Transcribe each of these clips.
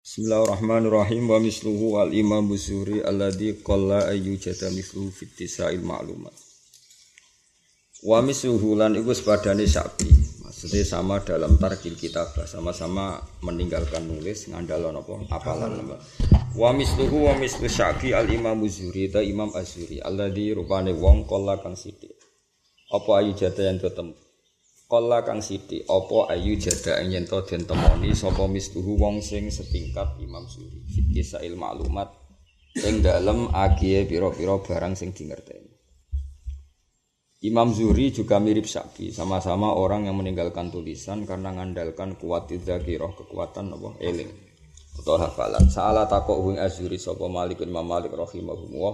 Bismillahirrahmanirrahim. Wa misluhu al imam busuri alladhi qalla ayyu jata misluhu fit tisail ma'lumat. Wa misluhu lan iku sepadane sapi. Maksudnya sama dalam tarkil kitab. Sama-sama meninggalkan nulis ngandalon apa apalan. Apa wa misluhu wa mislu sapi al imam busuri ta imam azuri alladhi rupane wong qalla kang sithik. Apa ayu jata yang tetep Kala kang siti apa ayu jada yen to den temoni sapa wong sing setingkat Imam Suri fikih sail maklumat ing dalem agie pira-pira barang sing dingerteni Imam Zuri juga mirip Syafi, sama-sama orang yang meninggalkan tulisan karena mengandalkan kuat dzakirah, kekuatan apa eling atau hafalan. Salah takok wing Azuri sapa Malik Imam Malik rahimahullah.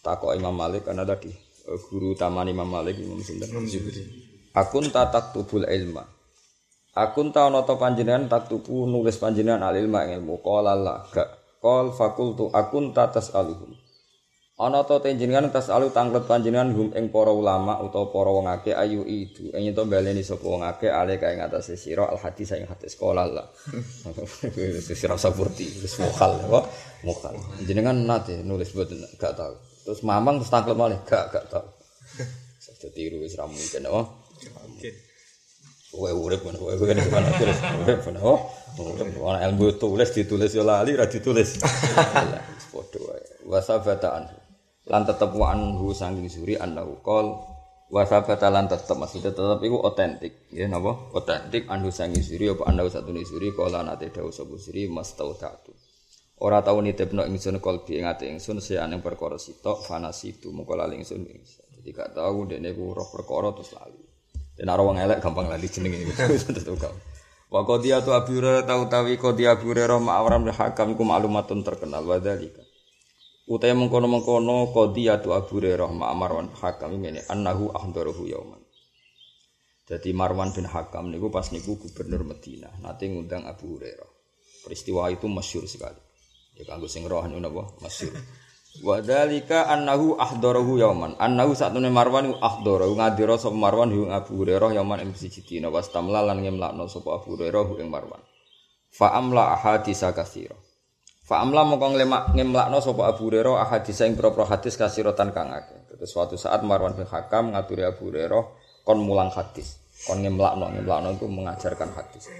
Takok Imam Malik karena tadi eh, guru taman Imam Malik Imam Sinten. Akun tatak tubul ilma. Akun ta ta panjenengan tak tubu nulis panjenengan al ilma ilmu. Qala la gak. Qol fakultu akun ta tasaluhum. Ana ta panjenengan tasalu tanglet panjenengan hum ing para ulama utawa para wong akeh ayu itu. Ing to baleni sapa wong akeh ale kae ngatasé sira al hadis ing hadis qala la. Sira saburti wis mokal ya. Mokal. Jenengan nate nulis boten gak tau. Terus mamang terus tanglet malih gak gak tau. Saya tiru wis ra. Mungkin. Kowe urip ngono, kowe kene ke mana terus. Urip ngono. Oh, ana ilmu tulis ditulis yo lali ra ditulis. Padha wae. Wasabatan. Lan tetep wa anhu sanging suri annahu qol wasabata lan tetep maksudnya tetep iku otentik ya napa otentik anhu sanging suri apa annahu satune suri qala nate dawuh sapa suri mastautatu ora tau nitipno ingsun kolbi ing ati ingsun seane perkara sitok fanasitu mengko lali ingsun jadi gak tau dene ku roh perkara terus lali dan arwah elek gampang lali jeneng ini. Wa qadiyatu Abu Hurairah tau tawi qadiyah Abu Hurairah ma'awram hakam iku maklumatun terkenal wa dzalika. Utai mengkono-mengkono qadiyatu Abu Hurairah ma'marwan hakam ini annahu ahdarahu yauman. Jadi Marwan bin Hakam niku pas niku gubernur Madinah, nanti ngundang Abu Hurairah. Peristiwa itu masyur sekali. Ya kanggo sing roh niku napa masyhur. Wa dzalika annahu ahdarahu yauman. Annahu satune Marwan ahdarahu ngadira sapa Marwan ing Abu Hurairah yauman ing siji dina wastamla lan ngemlakno sapa Abu Hurairah ing Marwan. Fa amla ahadisa katsira. Fa amla mongko nglemak ngemlakno sapa Abu Hurairah ahadisa ing propro hadis kasiratan kang akeh. Terus suatu saat Marwan bin Hakam ngaturi Abu Hurairah kon mulang hadis. Kon ngemlakno, ngemlakno itu mengajarkan hadis.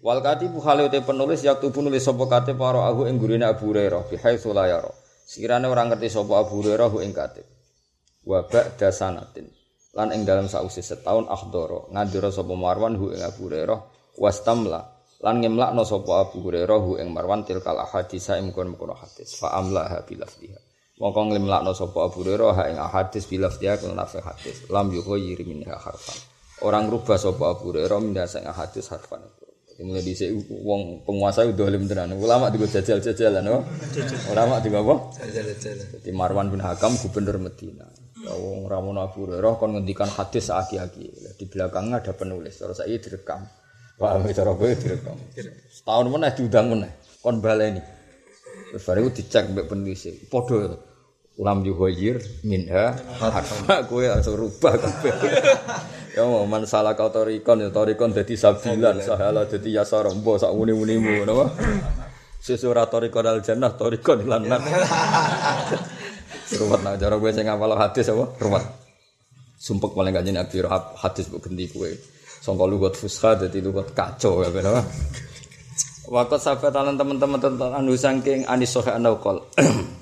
Wal katibu hale penulis yaktu nulis sapa kate para ahu ing gurine Abu Hurairah bi haitsu la yara. Sekiranya orang ngerti sapa Abu Hurairah ing katib. Wa ba'da sanatin. Lan ing dalam sausi setahun akhdara ngandira sapa Marwan hu ing Abu Hurairah wastamla lan ngemlakno sapa Abu Hurairah hu ing Marwan tilkal ahadis ing mukon-mukon hadis fa amlaha bilafdiha. Mongko ngemlakno sapa Abu Hurairah ha ing ahadis bilafdiha nafsi hadis. Lam yughayyir minha harfan. Orang rubah sapa Abu Hurairah mendasa ing hadis harfan. Mulai di wong penguasa itu dolim tenan. Ulama juga jajal-jajalan, no? Ulama juga apa? Jajal-jajalan. Jadi Marwan bin Hakam gubernur Medina. Ya wong Ramon Abu Hurairah kon ngendikan hadis aki-aki. Di belakangnya ada penulis. Terus saya direkam. Wah, cara gue direkam. Setahun mana diundang mana? Kon baleni. Terus baru dicek mbek penulis. Podo lam yuhoyir minha harfa kowe langsung rubah kabeh ya man salah kau torikon ya torikon dadi sabilan sahala dadi yasara mbok sak muni-munimu napa sesura torikon al jannah torikon lan nar ruwet nak cara kowe sing ngapal hadis apa? Ruwet. Sumpek paling gak jeneng hadis mbok ganti kowe. Sangka lugat fusha dadi lugat kacau ya Waktu sahabat teman-teman tentang anu saking anis sohe anaukol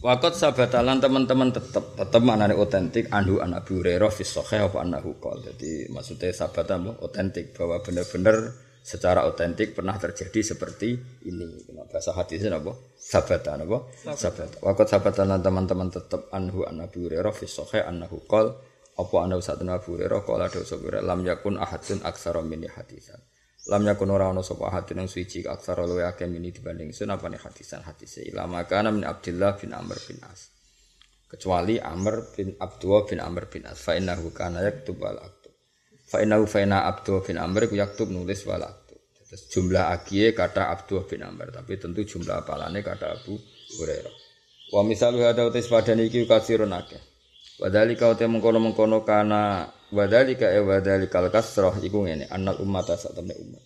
Wakot sabatalan teman-teman tetap tetap maknanya otentik anhu an Abu Hurairah fi sahih apa anahu qol. Jadi maksudnya sahabat otentik bahwa benar-benar secara otentik pernah terjadi seperti ini. Bahasa hadisnya apa? Sabatan apa? Sabat. Wakot sabatalan teman-teman tetap anhu an Abu Hurairah fi sahih anahu qol. Apa anahu satu Abu Hurairah qala ada lam yakun ahadun aksara min hadisan. Lam yakun ora ana sapa hadin nang suci aksara luwe akeh mini dibanding sun apa hadisan hadise ilama kana min Abdullah bin Amr bin As. Kecuali Amr bin Abdullah bin Amr bin As fa innahu kana yaktub wal aktub. Fa innahu fa inna Abdullah bin Amr ku yaktub nulis wal aktub. Terus jumlah akie kata Abdullah bin Amr tapi tentu jumlah apalane kata Abu Hurairah. Wa misalu hada utis padane iki kasirun akeh. Wadhalika uti mengkono-mengkono kana wadhalika e wadhalikal kasroh iku ngene annal ummata sak temne umat.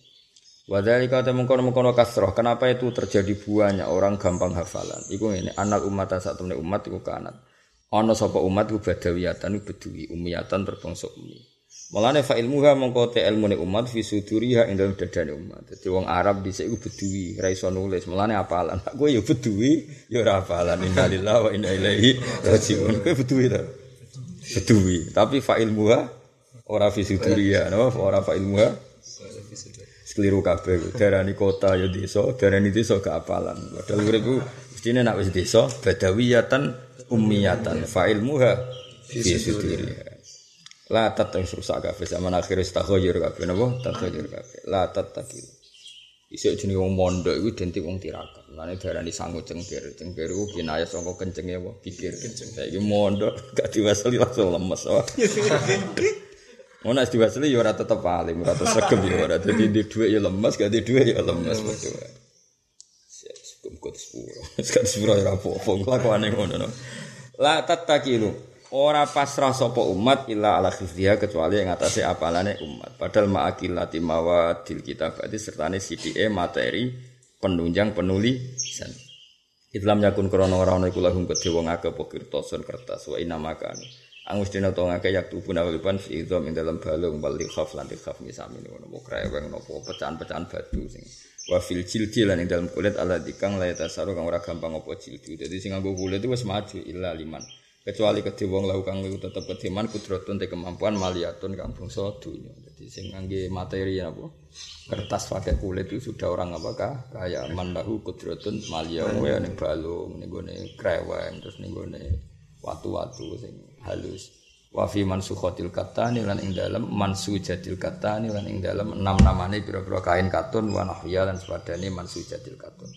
Wadali kata mengkono mengkono kasroh. Kenapa itu terjadi banyak orang gampang hafalan? Iku ini anak umat saat temen umat iku kanat. Ono sapa umat iku badawiyatan bedui umiyatan berbangsa umi. Mulane fa ilmuha mongko te ilmune umat fi suduriha ing dalem dadane umat. Dadi wong Arab dhisik iku bedui, ra iso nulis. Mulane apalan. Kowe ya bedui, ya ora apalan. Innalillahi wa inna ilaihi rajiun. Kowe bedui ta? Bedui. Tapi fa ilmuha ora fi suduriha, napa? Ora fa ilmuha keliru kabeh. Darani kota ya desa, darani desa gak apalan. Padahal urip mestine nek wis desa badawiyatan ummiyatan fa ilmuha fi suduriha. La tatak rusak kabeh zaman akhir istakhayyur kabeh napa? Takhayyur kabeh. La tatak. Isuk jenenge wong mondok iku identik wong tirakat. Mane darani sangu cengkir. Cengkir iku kinayah saka kencenge apa? Pikir kenceng. Saiki mondok gak diwasali langsung lemes. Mau nak diwasili ya ora tetep alim, ora tetep segem ya ora. Dadi di dhuwit ya lemes, gak di dhuwit ya lemes. Siap kut sepuro. Sekarang sepuro ya apa-apa, kelakuane ngono no. La tatakilu. Ora pasrah sapa umat illa ala khifdiha kecuali yang atase apalane umat. Padahal ma'akilati mawadil kitabati sertane sidike materi penunjang penulisan. Islam yakun krono ora ana iku lahum kedhe wong akeh pokirtosun kertas wa inamakan. Angus dina to ngake yak tubuh nawalipan fi idzam ing dalam balung wal khaf lan khaf misami ngono mo kreweng nopo pecahan-pecahan batu sing wa fil jildi lan ing dalam kulit ala dikang la tasaru kang ora gampang apa jildi. Dadi sing nganggo kulit itu wis maju illa liman. Kecuali kedhe wong lahu kang tetep kediman kudratun te kemampuan maliatun kang bangsa dunya. Dadi sing ngangge materi apa? Kertas pakai kulit itu sudah orang apakah kayak mandahu kudratun malia ning balung ning gone kreweng terus ning gone watu-watu sing halus. Wa fi mansukhatil katani lan ing dalem mansujatil katani lan ing dalem enam namane pira-pira kain katun wa nahya lan sepadane mansujatil katun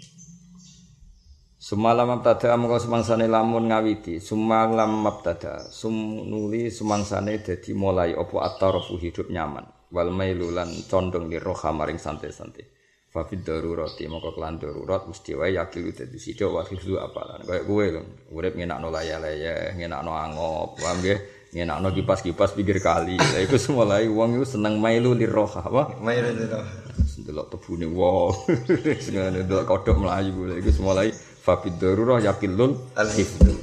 Sumalam mabtada mongko semangsane lamun ngawiti. Sumalam mabtada sumnuli semangsane dadi mulai apa? Atarafu hidup nyaman wal mailu lan condong li roha maring santai-santai. Fa fi darurati mongko kelan darurat mesti wae yakil dadi sida wa hifzu apalan. Kaya kowe lho urip ngenakno laya-laya ngenakno angop paham nggih? Ngenakno kipas-kipas pikir kali. Lha iku mulai wong iku seneng mailu li roha apa? Mailu li roha delok tebune wong sing delok kodhok mlayu lha iku mulai Fabid darurah yakilun al-hifdu.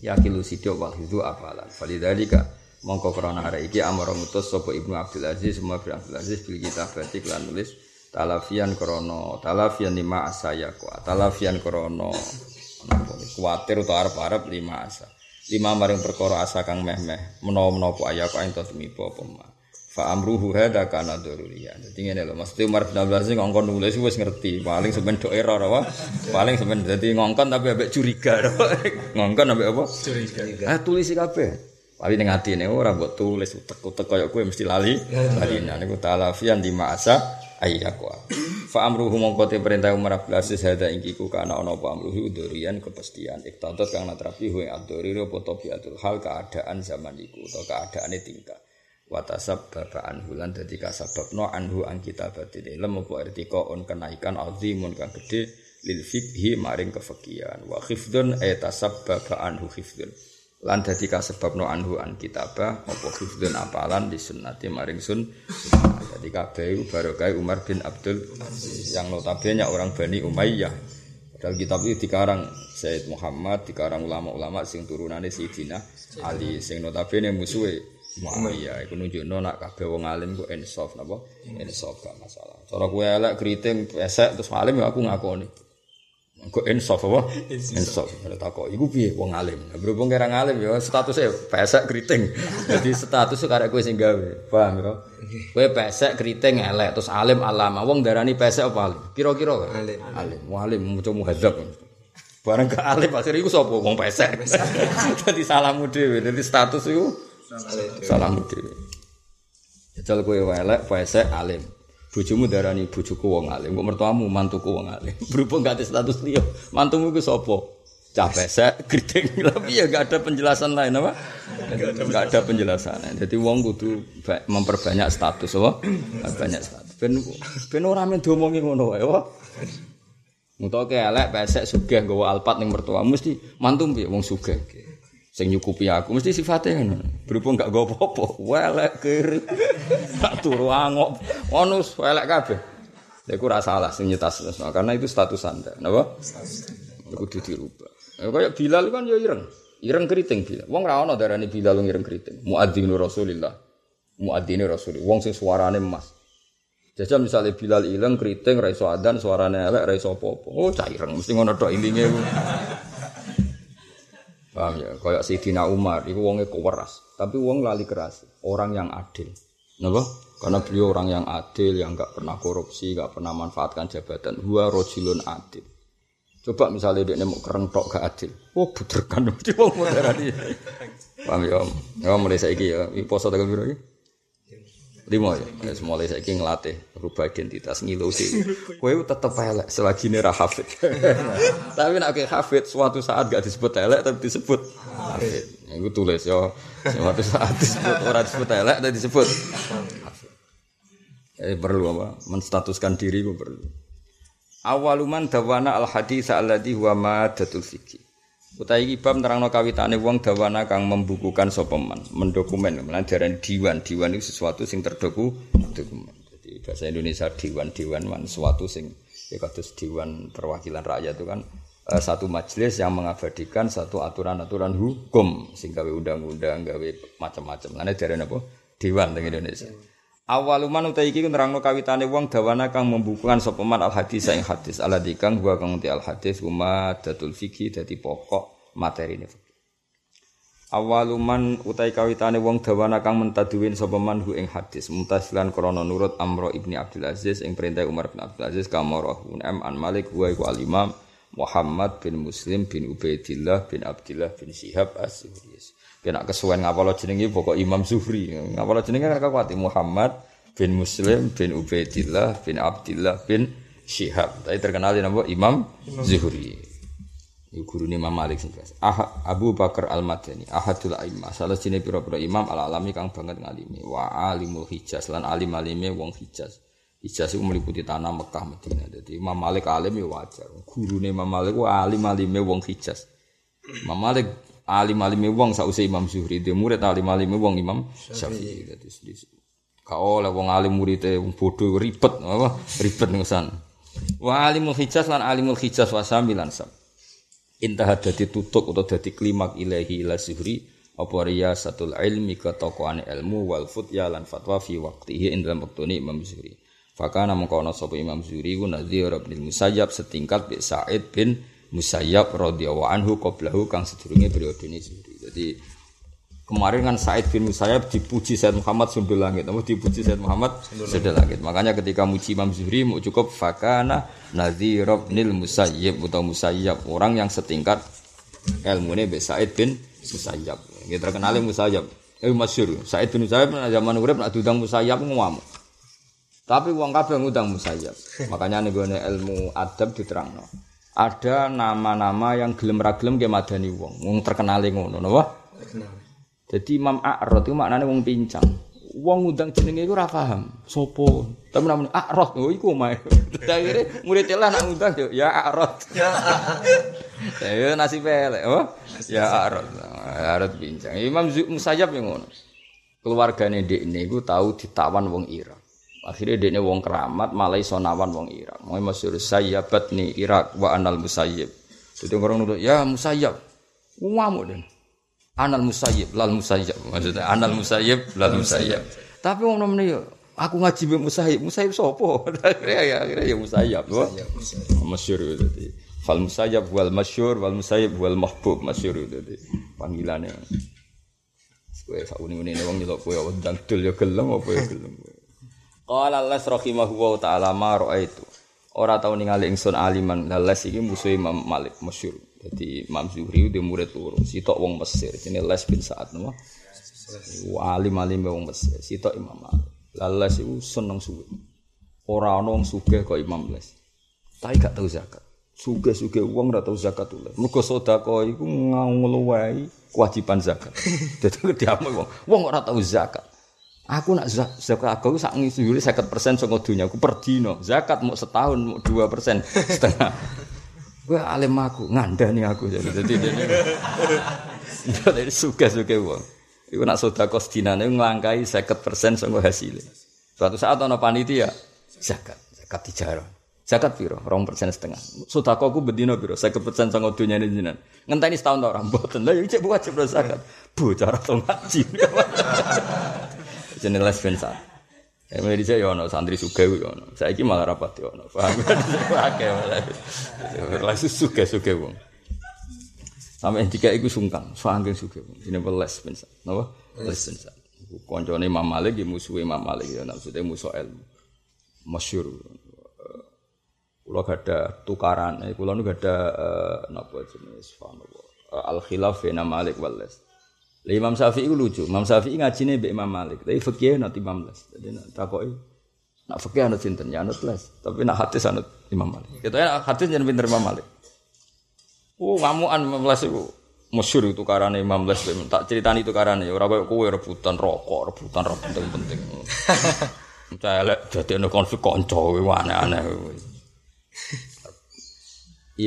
Yakilu sidik wal hifdu apalan. Falidhalika Mongko korona hari iki amara mutus Sopo ibnu Abdul Aziz Semua ibnu Abdul Aziz Bil kita batik lan nulis Talafian korono Talafian lima asa ya kuat Talafian korono Kuatir atau Arab-Arab lima asa Lima maring perkara asa kang meh-meh Menawa-menawa ayah kau ento temipo pemah fa amruhu hadza kana daruriya. Dadi ngene lho, mesti Umar bin Abdul Aziz ngongkon nulis wis ngerti, paling sampean do error apa? Paling sampean dadi ngongkon tapi ambek curiga. ngongkon ambek apa? Curiga. Ah tulis kabeh. Paling ning atine ora mbok tulis utek-utek kaya kowe mesti lali. Lali niku talafian di masa ayyakwa. Fa amruhu mongko te perintah Umar bin Aziz hadza ingkiku kana ana apa amruhu durian kepastian. Iktadat kang natrapi hu adori apa tabiatul hal keadaan zaman iku atau keadaane tingkah watasab baba anhu lan dadi kasababno anhu an kitabati ilm apa artika on kenaikan azimun kang gede lil fikhi maring kefikihan wa khifdun ay tasabbaba anhu khifdun lan dadi kasebabno anhu an kitabah apa khifdun apalan di sunnati maring sun jadi kabeh barokah Umar bin Abdul yang notabene orang Bani Umayyah dalam kitab itu dikarang Said Muhammad dikarang ulama-ulama sing turunane Sayyidina Ali sing notabene musuhe Muawiyah iku nunjukno nak kabeh wong alim ku insaf napa? Insaf gak masalah. Cara kowe elek kriting pesek terus alim ya aku ngakoni. Engko insaf apa? Insaf. Ada takok iku piye wong alim. Berhubung kira alim ya statusnya pesek kriting. Jadi status karek kowe sing gawe. Paham ya? Kowe pesek kriting elek terus alim alama. Wong darani pesek apa alim? Kira-kira alim. Alim. Wong alim maca muhadzab. Bareng ke alim akhirnya iku sapa wong pesek. Dadi salahmu dhewe. Dadi status iku Salam dhewe. Jajal kowe elek, pesek alim. Bojomu darani bojoku wong alim, kok mertuamu mantuku wong alim. Berhubung gak ada status liya, mantumu iku sapa? Cah pesek, kriting. Tapi ya gak ada penjelasan lain apa? Gak ada penjelasan. Jadi wong kudu memperbanyak status apa? Banyak status. Ben ben ora men diomongi ngono wae, apa? Mutoke elek pesek sugih nggawa alpat ning mertuamu mesti mantu piye wong sugih. Sing nyukupi aku mesti sifatnya ngono berhubung gak gopo apa welek kiri tak turu onus welek kabeh ora salah sing nyetas karena itu status Anda. Napa? Kudu dirubah. Ya kayak Bilal kan ya ireng. Ireng keriting Bilal. Wong ra ono darani Bilal ireng keriting. Muadzinu Rasulillah. Muadzinu Rasul. Wong sing suarane emas. Jajal misalnya Bilal ilang keriting ra iso adan suarane elek ra iso apa-apa. Oh cah ireng mesti ngono tok ilinge. Paham ya? Kayak Sayyidina Umar iku wonge keweras, tapi wong lali keras, orang yang adil. Napa? Karena beliau orang yang adil, yang enggak pernah korupsi, enggak pernah manfaatkan jabatan. Huwa rojulun adil. Coba misalnya dia mau kereng tok gak adil. Oh, buderkan mesti wong moderani. Paham ya? Ya mulai saiki ya, poso piro iki? Lima ya, ya mulai saiki ngelatih rubah identitas ngilu sih. Kowe tetep elek selagi ini hafid. tapi nak kayak hafid suatu saat gak disebut elek tapi disebut hafid. Ya gue tulis ya, suatu saat disebut orang disebut elek tapi disebut hafid. Ya, perlu apa? Menstatuskan diri gue perlu. Awaluman dawana al hadis alladhi huwa madatul fikih. Utai iki bab nerangno kawitane wong dawana kang membukukan sapa man, mendokumen, melanjaran diwan. Diwan itu sesuatu sing terdoku dokumen. Jadi bahasa Indonesia diwan-diwan man sesuatu sing ya kados diwan perwakilan rakyat itu kan eh, satu majelis yang mengabadikan satu aturan-aturan hukum sing gawe undang-undang, gawe macam-macam. Lane diarani apa? Dewan teng Indonesia. Awaluman utai iki nerangno kawitane wong dawana kang membukukan sapa man al hadis ing hadis alladzi kang gua kang al hadis huma datul fikih dadi pokok materi ini. Awaluman utai kawitane wong dawana kang mentaduwin sapa man hu ing hadis mutasilan krana nurut Amro ibni Abdul Aziz ing perintah Umar bin Abdul Aziz kamarahu am an Malik wa iku al Muhammad bin Muslim bin Ubaidillah bin Abdullah bin Syihab as-Zuhri. Kena kesuwen ngapalo jenenge pokok Imam Zuhri. Ngapalo jenenge kan kuwati Muhammad bin Muslim bin Ubaidillah bin Abdullah bin Syihab. Tapi terkenal nama Imam. Zuhri. Gurune Imam Malik sing Ah, Abu Bakar Al-Madani, ahadul a'immah. Salah sini pira-pira imam al-alami kang banget ngalimi. Wa alimul Hijaz lan alim-alime wong Hijaz. Hijaz itu meliputi tanah Mekah Madinah. Jadi Imam Malik alim ya wajar. Gurune Imam Malik wa alim-alime wong Hijaz. Imam Malik alim-alime wong sausé Imam Zuhri, dia murid alim-alime wong Imam Syafi'i. Dadi Kau oleh wong alim muridé wong bodho ribet apa? Ribet ngesan. Wa alimul hijaz lan alimul hijaz wa samilan sam. Intah dadi tutuk atau dadi klimak ilahi ila Zuhri apa riyasatul ilmi ketokohane ilmu wal futya lan fatwa fi waqtihi ing dalam waktune Imam Zuhri. Fakana mengkono sapa Imam Zuhri ku nadhir bin Musayyab setingkat bi Sa'id bin Musayyab radhiyallahu anhu qablahu kang sedurunge periode ini Zuhri. Jadi kemarin kan Said bin Musayyab dipuji Said Muhammad sundul langit, apa dipuji Said Muhammad sundul langit. Makanya ketika muji Imam Zuhri mau cukup fakana nadhir bin Musayyab atau Musayyab orang yang setingkat ilmune be Said bin Musayyab. Kita terkenal Musayyab. Eh masyhur. Said bin Musayyab zaman urip nak diundang Musayyab ngamuk. Tapi wong kabeh ngundang Musayyab. Makanya nih gue ilmu adab diterangno ada nama-nama yang gelem ra gelem ke madani wong, wong terkenal ngono napa? Jadi Imam A'rad itu maknane wong pincang. Wong ngundang jenenge iku ora paham. Sopo? Tapi namanya A'rad, oh iku omae. Akhire murid lah nak ngundang yo ya A'rad. Ya. Ya nasi pelek, oh. Ya A'rad. A'rad pincang. Imam Musayyab yang ngono. Keluargane ndekne iku tahu ditawan wong Irak. Akhirnya dia wong keramat malah iso nawan wong Irak. Mau masyhur sayyabat nih Irak wa anal musayyib. Jadi orang nurut ya musayyab. Ngamu den. Anal musayyib lal musayyib. Maksudnya anal musayyib lal musayyib. Tapi wong nomene yo aku ngaji be musayyib. Musayyib sapa? akhirnya ya akhirnya ya musayyab. Masyhur dadi. Fal musayyab wal masyhur wal musayyib wal mahbub masyhur dadi panggilannya. Kowe sak uni-uni wong nyelok kowe wendang dul ya gelem apa ya gelem. Qala Allah rahimahu ta'ala ma itu. Ora tau ningali ingsun aliman. Les iki musuh Imam Malik masyhur. Jadi Imam Zuhri dia murid loro. Sitok wong Mesir. Jenenge Les bin Sa'ad napa? Alim alim wong Mesir. Sitok Imam Malik. Les iku seneng suwe. Ora ana wong sugih kok Imam Les. Tapi gak tau zakat. Sugih-sugih wong ora tau zakat tuh. Mergo sedekah iku ngluwahi kewajiban zakat. Dadi diamuk wong. Wong ora tau zakat. Aku nak zakat aku sak seket persen saka dunia aku per dino. Zakat mau setahun mau dua persen setengah. Gue alim aku ngandani aku jadi jadi. Jadi suka suka uang. Iku nak sedekah sedinane nglangkai seket persen saka hasilnya. Suatu saat ana panitia zakat. zakat tijarah. Zakat piro? Rong persen setengah. Sudah kok aku bedino piro? Saya persen sang dunia ini jinan. Ngenteni setahun tak orang boten. Lah ya cek wajib zakat. Bocah atau ngaji. Jenenge les bensa. Ya mulai dhisik ya ono santri sugih yo ono. Saiki malah rapat yo ono. Paham? Akeh malah. Langsung sugih-sugih wong. Sampai tiga iku sungkan, sangking sugih. Ini les bensa. Napa? Les bensa. Koncone Imam Malik ya musuh Imam Malik ya maksudnya musuh ilmu. Masyhur. Kulo ada tukaran, eh kulo nu ada uh, napa jenis uh, al khilaf bena Malik wal Les. Imam Syafi'i itu lucu. Imam Syafi'i ngajine mbek Imam Malik. Tapi fikih nanti Imam Les. Jadi nak takoki nak fikih anut sinten ya anut Les. Tapi nak hadis anut Imam Malik. Kita ya hadis jangan pinter Imam Malik. Oh, ngamuan Imam Les itu masyhur itu karane Imam Les tak ceritani itu karane ora koyo kowe rebutan rokok, rebutan rokok penting-penting. Celek dadi ana konflik kanca aneh-aneh.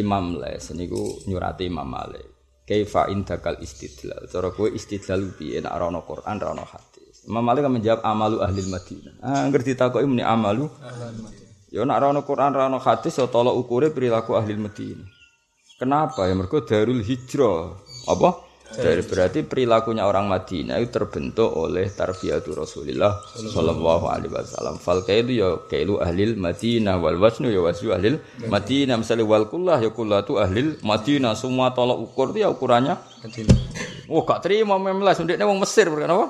Imam Les niku nyurati Imam Malik. Kaifa indakal istidlal. Cara kowe istidlal piye nek ora ana Quran, ora ana hadis. Imam Malik kan menjawab amalu ahli Madinah. Ah, ngerti ditakoki muni amalu Ya nek ora Quran, ora ana hadis ya tolak ukure perilaku ahli Madinah. Kenapa? Ya mergo Darul Hijrah. Apa? Dari berarti perilakunya orang Madinah itu terbentuk oleh tarbiyatul Rasulullah Sallallahu Alaihi Wasallam. Fal kailu ya kailu ahlil Madinah wal wasnu ya wasnu ahlil Madinah. Misalnya wal kullah ya kullah tu ahlil Madinah. Semua tolak ukur itu ya ukurannya Madinah. Oh gak terima memlas. Undeknya wong Mesir berkan apa?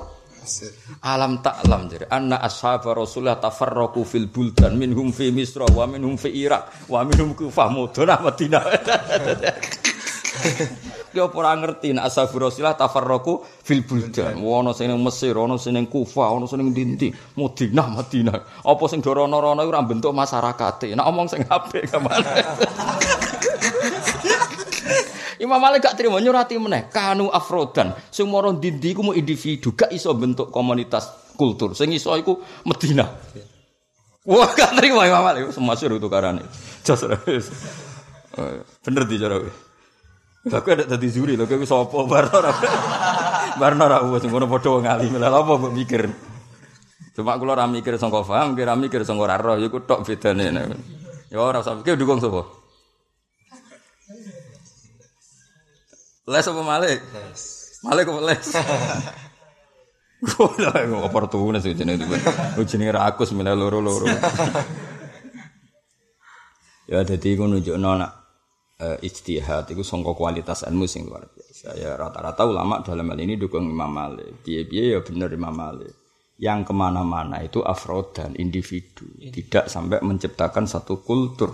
Alam taklam jadi anna ashabar Rasulullah tafarraqu fil buldan minhum fi Misra wa minhum fi Irak wa minhum kufah mudun Madinah. Ki ora ngerti nek ashabur Rasulillah tafarraqu fil buldan. Ono sing ning Mesir, ono sing ning Kufah, ono sing ning Dinti, Madinah, Madinah. Apa sing do rono-rono ora bentuk masyarakate. Nek omong sing apik ke mana. Imam Malik gak terima nyurati meneh kanu afrodan sing moro dindi iku individu gak iso bentuk komunitas kultur sing iso iku Medina. Wah gak terima Imam Malik semua suruh tukarane. Jos. Bener di cara Kowe ada dadi zuri lho kowe sapa barno ora. Barno ora wis ngono padha wong alim. Lah apa mbok mikir? Cuma kula ora mikir sangka paham, kira mikir sangka ora roh iku tok bedane. Ya ora usah mikir dukung sapa? Les apa Malik? Les. Malik apa les? Gola oportunis jenenge itu. Jenenge rakus milih loro-loro. Ya dadi iku nunjukno nak uh, ijtihad itu songkok kualitas ilmu sing luar biasa. Ya rata-rata ulama dalam hal ini dukung Imam Malik. Piye-piye ya bener Imam Malik. Yang ke mana-mana itu afrod dan individu, tidak sampai menciptakan satu kultur.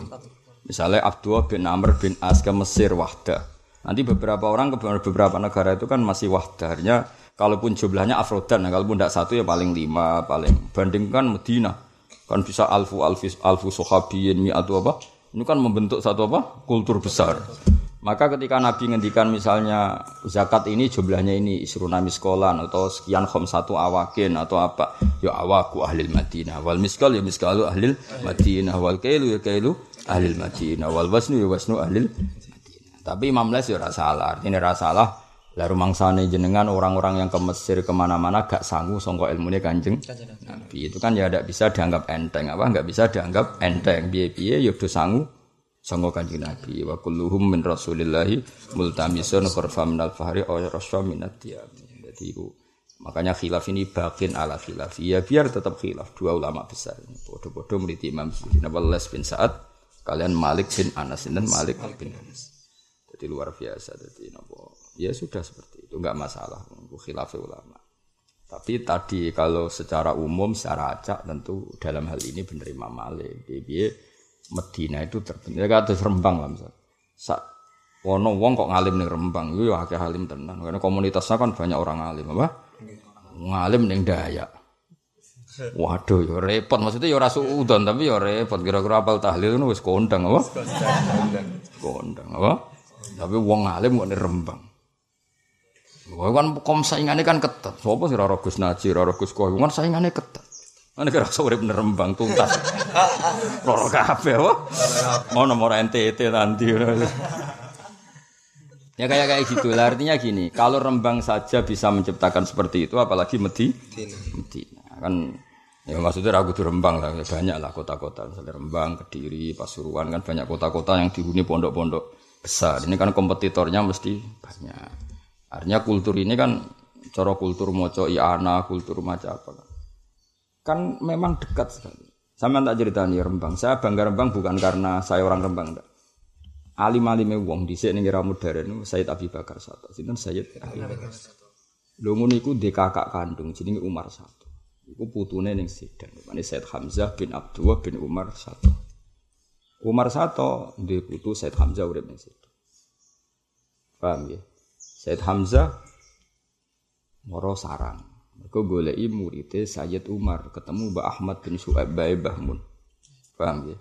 Misalnya Abdullah bin Amr bin As ke Mesir wahda. Nanti beberapa orang ke beberapa negara itu kan masih wahda. Artinya kalaupun jumlahnya afrodan, kalaupun tidak satu ya paling lima, paling bandingkan Medina kan bisa alfu alfis alfu sohabiyin mi atau apa ini kan membentuk satu apa? Kultur besar. Maka ketika Nabi ngendikan misalnya zakat ini jumlahnya ini isrunami sekolah atau sekian khom satu awakin atau apa ya awaku ahli Madinah wal miskal ya miskalu ahli Madinah wal kailu ya kailu ahli Madinah wal wasnu ya wasnu ahli Madinah. Tapi Imam Les ya. Ini salah lah rumangsane jenengan orang-orang yang ke Mesir ke mana-mana gak sanggup songkok ilmunya kanjeng Nabi. Itu kan ya tidak bisa dianggap enteng. Apa nggak bisa dianggap enteng? Biye biye ya udah sanggup songkok kanjeng Nabi. Wa kulluhum min rasulillahi multamisun khurfa min al fahri aw raswa min jadi itu makanya khilaf ini bakin ala khilaf. Ya biar tetap khilaf dua ulama besar. Bodoh-bodoh meliti Imam Zuhri Les bin Sa'ad kalian Malik bin Anas dan Malik bin Anas. Jadi luar biasa jadi nopo ya sudah seperti itu nggak masalah khilaf ulama tapi tadi kalau secara umum secara acak tentu dalam hal ini benar Imam Malik biye Medina itu terbentuk ya kata Rembang lah misal Sa wono wong kok ngalim nih Rembang itu ya akhir halim tenan karena komunitasnya kan banyak orang ngalim apa ngalim nih Dayak Waduh, ya repot. Maksudnya ya rasa udon, tapi ya repot. Kira-kira apal tahlil itu wis kondang apa? Kondang apa? Tapi wong ngalim kok Rembang. Wah kan kom saingannya kan ketat. Sopo sih raro Gus Naji, raro Gus Koy, kan saingannya ketat. Mana kira sore bener rembang tuntas. Roro kafe, wah. Mau nomor NTT nanti. Ya kayak kayak gitu lah. Artinya gini, kalau Rembang saja bisa menciptakan seperti itu, apalagi Medi, Medina kan Ya maksudnya ragu di Rembang lah, banyak lah kota-kota, misalnya Rembang, Kediri, Pasuruan kan banyak kota-kota yang dihuni pondok-pondok besar. Ini kan kompetitornya mesti banyak. Artinya kultur ini kan cara kultur moco iana, kultur macam apa kan. Kan memang dekat sekali. Sama tak cerita nih Rembang. Saya bangga Rembang bukan karena saya orang Rembang enggak. Alim-alime wong dhisik ning era modern Sayyid Abi Bakar Sato. Sinten Sayyid Abi Bakar Sato. Lho ngono iku kakak kandung jenenge Umar Sato. Iku putune ning Sidan. Mane Said Hamzah bin Abdullah bin Umar satu. Umar satu di putu Said Hamzah urip ning Sidan. Paham ya? Said Hamzah moro sarang. Mergo goleki muridé Sayyid Umar ketemu Mbak Ahmad bin Su'aib Bae Bahmun. Paham ya?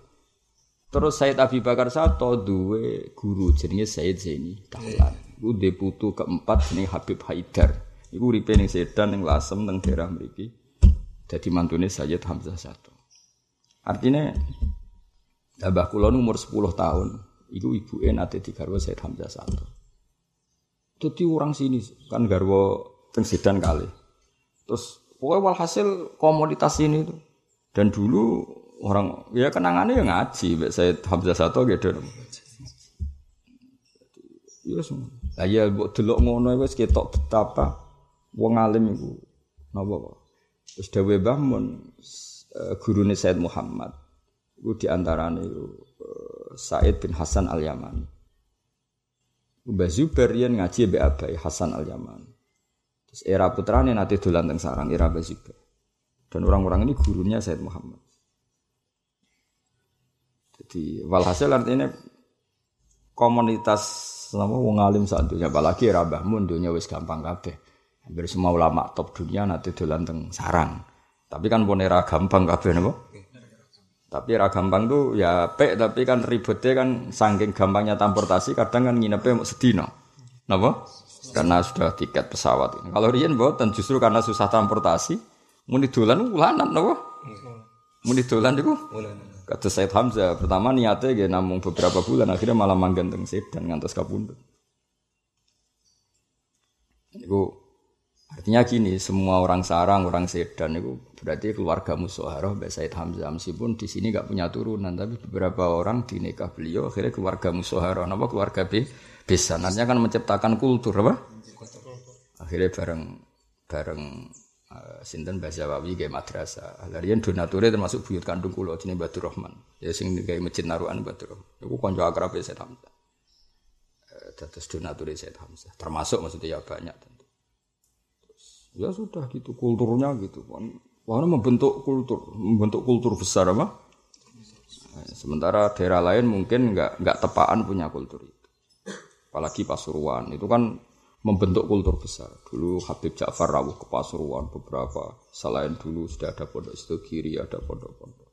Terus Said Abi Bakar Sato duwe guru jenenge Said Zaini Dahlan. Iku putu keempat jenenge Habib Haidar. Iku uripe ning Sedan ning Lasem teng daerah mriki. Jadi mantune Sayyid Hamzah satu. Artinya Abah kula umur 10 tahun, iku ibu nate digarwa Sayyid Hamzah satu. Jadi orang sini kan garwa teng Sedan kali. Terus pokoknya walhasil komoditas ini tuh. Dan dulu orang ya kenangannya yang ngaji, Mbak Sayyid Hamzah satu gitu. Ya semua. Lah ya mbok delok ngono wis ketok betapa wong alim iku napa. Terus Dewi Mbah Mun uh, gurune Said Muhammad. Iku diantarane uh, Said bin Hasan Al Yamani. Mbah Zubair yen ngaji mbek Abai Hasan Al Yamani. Terus era putrane nanti dolan teng sarang era Mbah Zubair. Dan orang-orang ini gurunya Said Muhammad. Jadi walhasil artinya komunitas sama wong alim saat dunia apalagi era Mbah Mun dunia wis gampang kabeh. Hampir semua ulama top dunia nanti dolan teng sarang. Tapi kan pun era gampang kabeh napa? Tapi era gampang tuh ya pek tapi kan ribetnya kan saking gampangnya transportasi kadang kan nginepnya mau sedino. Napa? Karena sudah tiket pesawat. Kalau riyen mboten justru karena susah transportasi muni dolan ulanan napa? Muni dolan iku Kata Said Hamzah, pertama niatnya dia namung beberapa bulan, akhirnya malah manggen teng Sedan ngantos kapundhut. Iku Artinya gini, semua orang sarang, orang sedan itu berarti keluarga Musoharoh, Mbak Said Hamzah. Meskipun di sini nggak punya turunan, tapi beberapa orang di nikah beliau akhirnya keluarga Musoharoh. Apa keluarga B? Besan. Kan menciptakan kultur apa? Akhirnya bareng bareng uh, sinten bahasa Wawi kayak madrasah. Larian donaturnya termasuk buyut kandung kulo jenis Batu Rahman. Ya sing kayak masjid Naruan Batu Rahman. Aku konco akrab Said Hamzah. Terus donaturnya Said Hamzah. Termasuk maksudnya ya banyak. Ya sudah gitu kulturnya gitu kan. Karena membentuk kultur, membentuk kultur besar apa? Sementara daerah lain mungkin nggak nggak tepaan punya kultur itu. Apalagi Pasuruan itu kan membentuk kultur besar. Dulu Habib Ja'far rawuh ke Pasuruan beberapa. Selain dulu sudah ada pondok itu kiri, ada pondok-pondok.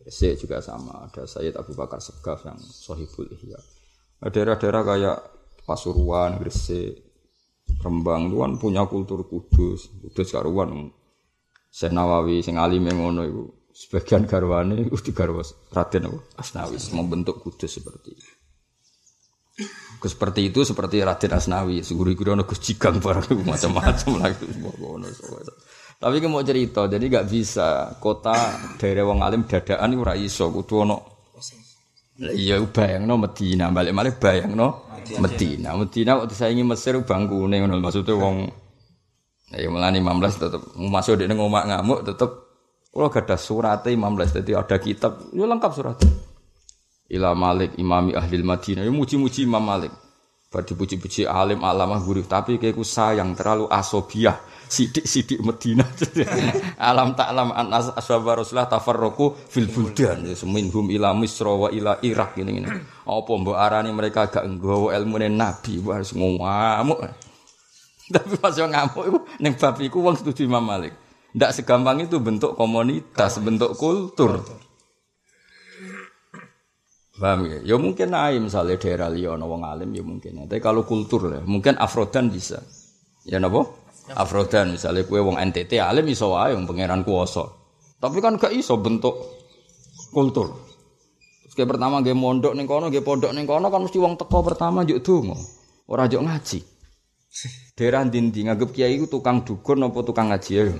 Gresik juga sama, ada Sayyid Abu Bakar Segaf yang Sohibul Ihya. Daerah-daerah kayak Pasuruan, Gresik, Rembang itu kan punya kultur kudus, kudus karuan. Syekh Nawawi sing alim ngono iku sebagian garwane iku digarwa Raden apa? Asnawi membentuk kudus seperti itu. Seperti itu seperti Raden Asnawi, seguru-guru ono Gus Jigang barang macam-macam lagi ngono. Tapi mau cerita, jadi gak bisa kota daerah wong alim dadaan iku ora iso kudu ono Iya bayangno Medina, balik-balik bayangno Medina. Medina waktu saya ingin Mesir bangku nih, maksudnya wong ya mulai 15 tetap masuk di ngomak ngamuk tetap kalau gak ada suratnya 15 jadi ada kitab ya lengkap suratnya Ila Malik imami ahli Madinah ya muji-muji Imam Malik bar dipuji-puji alim alamah guru tapi kayak sayang terlalu asobiah sidik-sidik Medina. Alam taklam an ashabar Rasulullah tafarraqu fil buldan. Ya, seminhum ila Misra wa ila Irak ini. Apa mbok arani mereka gak nggawa ilmune Nabi harus ngamuk. Tapi pas yang ngamuk itu ning bab iku wong setuju Imam Malik. Ndak segampang itu bentuk komunitas, bentuk kultur. Paham ya? Ya mungkin aja misalnya daerah liya wong alim ya mungkin. Tapi kalau kultur lah, mungkin Afrodan bisa. Ya napa? Afrodan misalnya kue wong NTT alim iso wae wong pangeran kuwasa. Tapi kan gak iso bentuk kultur. Terus kayak pertama gue mondok ning kono, gue pondok ning kono kan mesti wong teko pertama juk donga. Ora juk ngaji. Daerah dindi nganggep kiai itu tukang dukun apa tukang ngaji ya.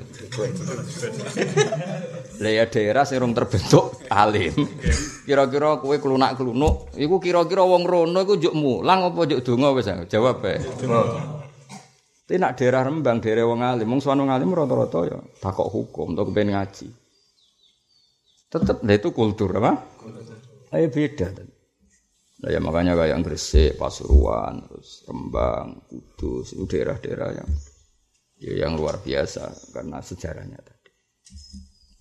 Lah ya daerah sing terbentuk alim. Kira-kira kowe klunak-klunuk, iku kira-kira wong rono iku njuk mulang apa njuk donga wis jawab ae. Tapi nak daerah Rembang, daerah wong alim, wong suwan alim rata-rata ya takok hukum, atau kepen ngaji. Tetep lah itu kultur apa? Ayo beda. Nah, ya makanya kayak Gresik, Pasuruan, terus Rembang, Kudus, itu daerah-daerah yang ya yang luar biasa karena sejarahnya tadi.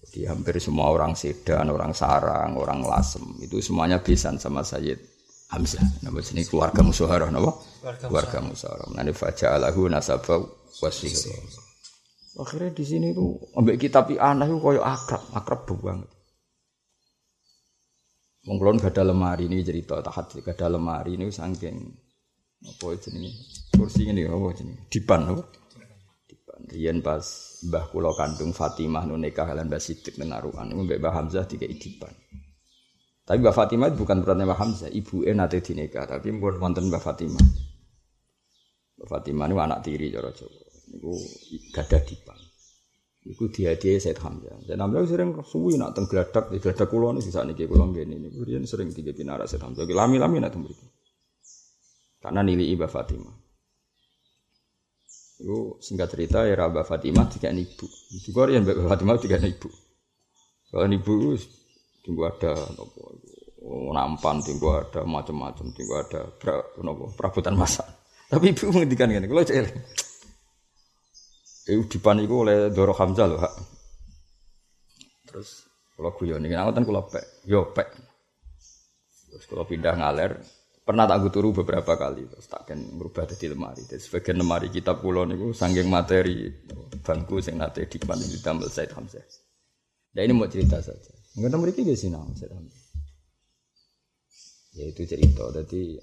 Jadi hampir semua orang Sedan, orang Sarang, orang Lasem itu semuanya besan sama Sayyid Hamzah. Nama sini keluarga Musawarah, nama keluarga Musawarah. Nanti fajar alahu nasabah wasih. Akhirnya di sini tuh ambek kitab anak itu koyo akrab, akrab banget. Wong gak ada lemari ini cerita tahat gak ada lemari ini saking apa jenenge kursi ini apa jenenge dipan apa Rian pas Mbah kandung Fatimah nu nikah lan Mbah Siddiq menaruhan mbek Mbah Hamzah tiga idipan. Tapi Mbah Fatimah bukan berarti Mbah Hamzah, ibu nate dinikah, tapi pun wonten Mbah Fatimah. Mbah Fatimah itu anak tiri cara Jawa. Niku gadah dipan. Iku dihadiahi Said Hamzah. Dan Hamzah sering suwi nak teng gladak, gladak kula niku sakniki kula ngene niku riyen sering tiga pinara Said Hamzah. Lami-lami nak teng Karena nili Mbah Fatimah. Itu singkat cerita ya Mbak Fatimah tiga ibu. Juga ya Mbak Fatimah tiga ibu. Kalau ibu tunggu ada oh, nampan tunggu ada macam-macam tunggu ada pra, nopo perabotan masak. Tapi ibu menghentikan gini. Kalau cek Ibu dipaniku oleh Doro Hamzah loh. Terus? Kalau guyon ini, kan kalau pek, yo pek. Terus kalau pindah ngaler, pernah tak turu beberapa kali terus tak kan berubah jadi lemari. Jadi sebagian lemari kitab pulau niku sanggeng materi bangku sing nate di depan di tambal Said Hamzah. Nah ini mau cerita saja. Nggak tahu mereka gak sih Said Hamzah. Ya itu cerita. Jadi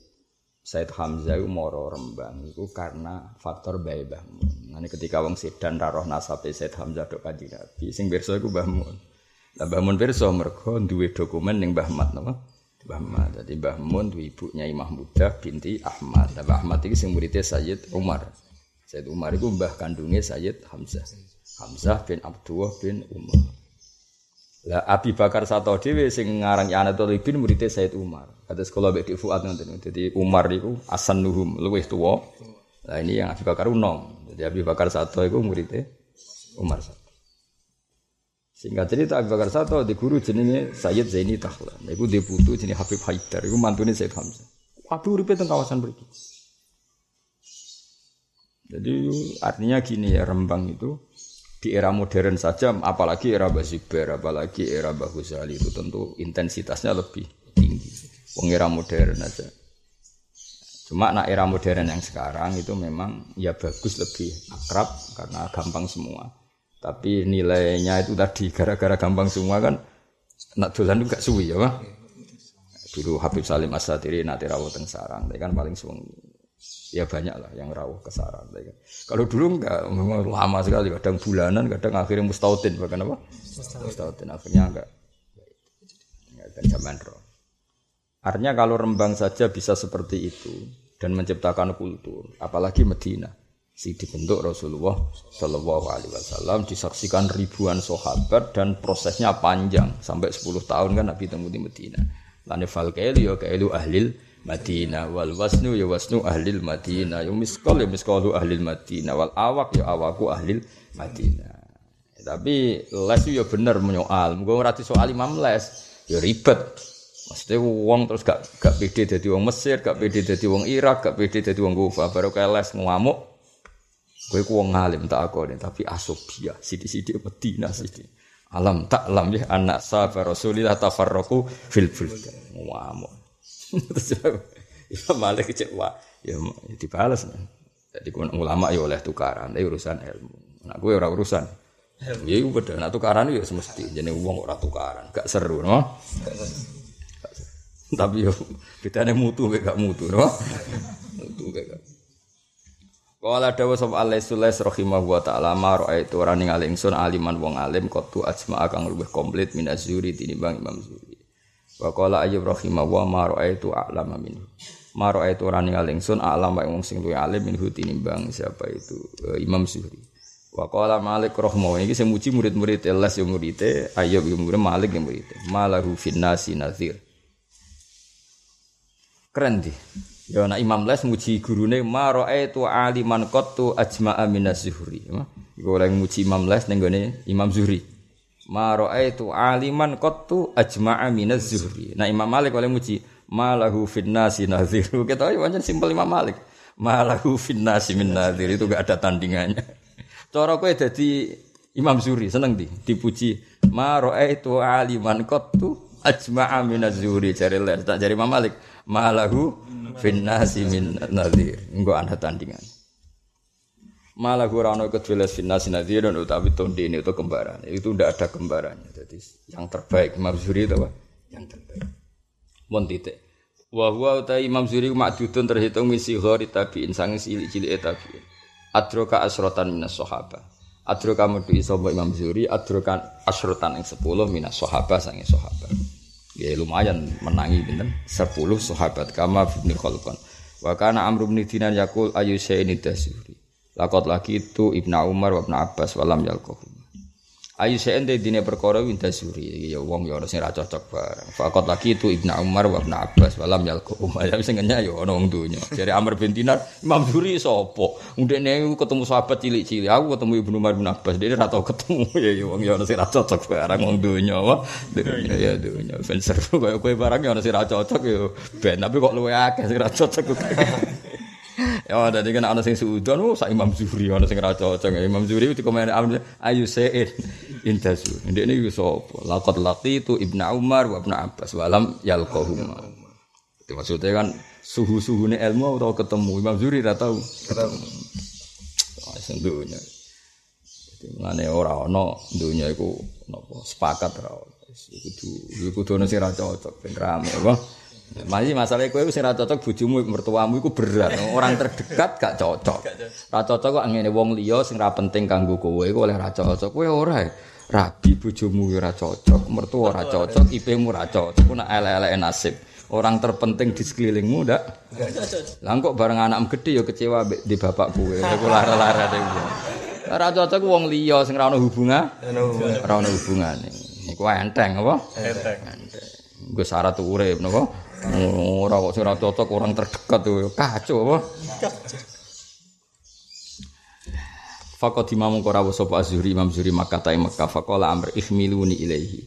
Said Hamzah itu moro rembang itu karena faktor bayi bahmun nanti ketika wong sedan raroh nasabe Said Hamzah dok kaji nabi sing berso itu lah bahmun berso mereka duwe dokumen yang bahmat nama Mbah Ahmad. Jadi Mbah Mun itu ibunya Imam Muda binti Ahmad. Mbah Ahmad itu sing muridnya Sayyid Umar. Sayyid Umar itu mbah kandungnya Sayyid Hamzah. Hamzah bin Abdullah bin Umar. Lah Abi Bakar Sato dhewe sing ngarang Anatul bin muridnya Sayyid Umar. Kata sekolah Bek Fuad nanti. Jadi Umar itu asan nuhum luwih tua. Lah ini yang Abi Bakar unom. Jadi Abi Bakar Sato itu muridnya Umar Sato. Singkat cerita Abu Bakar Sato di guru jenenge Sayyid Zaini Tahlan. Iku dia putu jenis Habib Haidar. Iku mantune Sayyid Hamzah. Waduh uripe teng kawasan mriki. Jadi artinya gini ya Rembang itu di era modern saja, apalagi era Basiber, apalagi era Mbah Ghazali itu tentu intensitasnya lebih tinggi. Wong era modern aja. Cuma nak era modern yang sekarang itu memang ya bagus lebih akrab karena gampang semua. Tapi nilainya itu tadi gara-gara gampang semua kan nak dolan itu gak suwi ya, Pak. Dulu Habib Salim Asatiri nanti rawuh sarang, kan paling suwi. Ya banyak lah yang rawuh ke sarang. Kan. Kalau dulu enggak, memang lama sekali, kadang bulanan, kadang akhirnya mustautin, bahkan apa? Mustautin, akhirnya enggak. Enggak dan zaman roh. Artinya kalau Rembang saja bisa seperti itu dan menciptakan kultur, apalagi Medina si dibentuk Rasulullah Shallallahu Alaihi Wasallam disaksikan ribuan sahabat dan prosesnya panjang sampai 10 tahun kan Nabi temu di Medina. Lani fal ya kailu ahlil Madinah wal wasnu ya wasnu ahlil Madinah ya miskol ya miskolu ahlil Madinah wal awak ya awaku ahlil Madinah. Tapi les ya bener menyoal. Muga ora soal Imam les ya ribet. Maksudnya uang terus gak gak pede jadi uang Mesir, gak pede jadi uang Irak, gak pede jadi uang Kufa. Baru kayak les ngamuk Kowe ku wong alim tak akoni tapi asobia sithik-sithik Madinah sithik. Alam tak lam ya anak sahabat Rasulillah tafarraqu fil buldan. Ngamuk. Terus Imam Malik cek wah ya dibalas. Jadi ulama ya oleh tukaran, tapi urusan ilmu. Nah gue ora urusan. Ya iku beda, nak tukaran ya semesti jenenge wong ora tukaran, gak seru, no? Tapi yo bedane mutu gak mutu, no? Mutu gak. Kala dawa sapa Allah Sulais rahimahu wa ta'ala ma itu ora ningali ingsun aliman wong alim qatu ajma kang luwih komplit min azuri tinimbang Imam Zuri. Wa qala Ayyub rahimahu wa ma itu a'lama minhu. Ma itu ora ningali ingsun a'lam wae wong sing luwih alim minhu tinimbang siapa itu uh, Imam Zuhri. Wa qala Malik rahmo iki sing muji murid-murid les yo murite, Ayub yo murid Malik yo murite. Malahu finnasi nazir. Keren di. Ya nak Imam Les muji gurune ma raaitu aliman qattu ajma'a minas zuhri. Iku oleh muji Imam Les ning Imam Zuhri. Ma raaitu aliman qattu ajma'a minaz zuhri. Nah Imam Malik oleh muji malahu finnasi nazir. Kita pancen simpel Imam Malik. Malahu finnasi min nazir itu gak ada tandingannya. Cara kowe dadi Imam Zuri seneng di dipuji ma raaitu aliman qattu ajma'a min az-zuri jare les tak Imam Malik malahu fin nasi min nadhir engko ana tandingan malahu ora ana kedue fin nasi nadhir dan utawi tonde ini itu kembaran. Itu ndak ada kembarannya jadi yang terbaik Imam Zuri itu apa? Yang terbaik. Mon titik. Wa huwa uta Imam Zuri makdudun terhitung misi ghori tabiin sang cilik-cilik tabiin. Adroka asrotan minas sohaba. Adroka mudu isobo imam zuri adrokan asrotan yang sepuluh minas sohaba sangi sohaba. Ya lumayan menangi binten sepuluh sohabat kama bibni kholkon wakana amru bin dinan yakul ayu ini dasuri lakot lagi itu ibnu umar wa ibnu abbas walam yalkohum Ayu seende dine perkara winda suri ya wong ya ora sing ra cocok bareng. Fakot lagi itu Ibnu Umar wa Ibnu Abbas walam Umar ya sing ngenyak ya ana wong donya. Jare Amr bin Dinar Imam Zuri sapa? Ndekne ketemu sahabat cilik-cilik. Aku ketemu Ibnu Umar bin Abbas dene ra tau ketemu ya ya wong ya ora sing ra cocok bareng wong donya wae. Donya ya donya. Ben seru koyo barang ya ora sing ra cocok ya ben tapi kok luwe akeh sing ra cocok. Ya dadi kan ana sing suudon oh sak Imam Zuhri ana sing ra cocok. Imam Zuhri itu komen ayu sein indasu. Ndek niku sapa? Laqad laqitu Ibnu Umar wa Ibnu Abbas walam yalqahum. Itu maksudnya kan suhu-suhune ilmu atau ketemu Imam Zuhri ra tau ketemu. Sing dunya. Dadi ngene ora ana dunya iku napa sepakat ra. Iku kudu kudu ana sing ra cocok ben rame apa. Masih masalah kowe sing ra cocok bojomu mertuamu iku berat. Orang terdekat gak cocok. Ra cocok kok ngene wong liya sing ra penting kanggo kowe iku oleh ra cocok. Kowe ora. Rabi bojomu ora cocok, mertua ora cocok, IP-mu ora cocok. Ku nak elek-elek nasib. Orang terpenting di sekelilingmu ndak? Lah kok bareng anakmu gede ya kecewa di bapak kowe. Iku lara-lara dhewe. Ora cocok wong liya sing ra ono hubungan. Ora ono hubungane. Iku enteng apa? Enteng. Gue syarat urip napa? Ora kok ora cocok orang terdekat tuh kacau apa? Fakot imam kora sapa azuri imam zuri Makkah ta Makkah faqala amr ihmiluni ilaihi.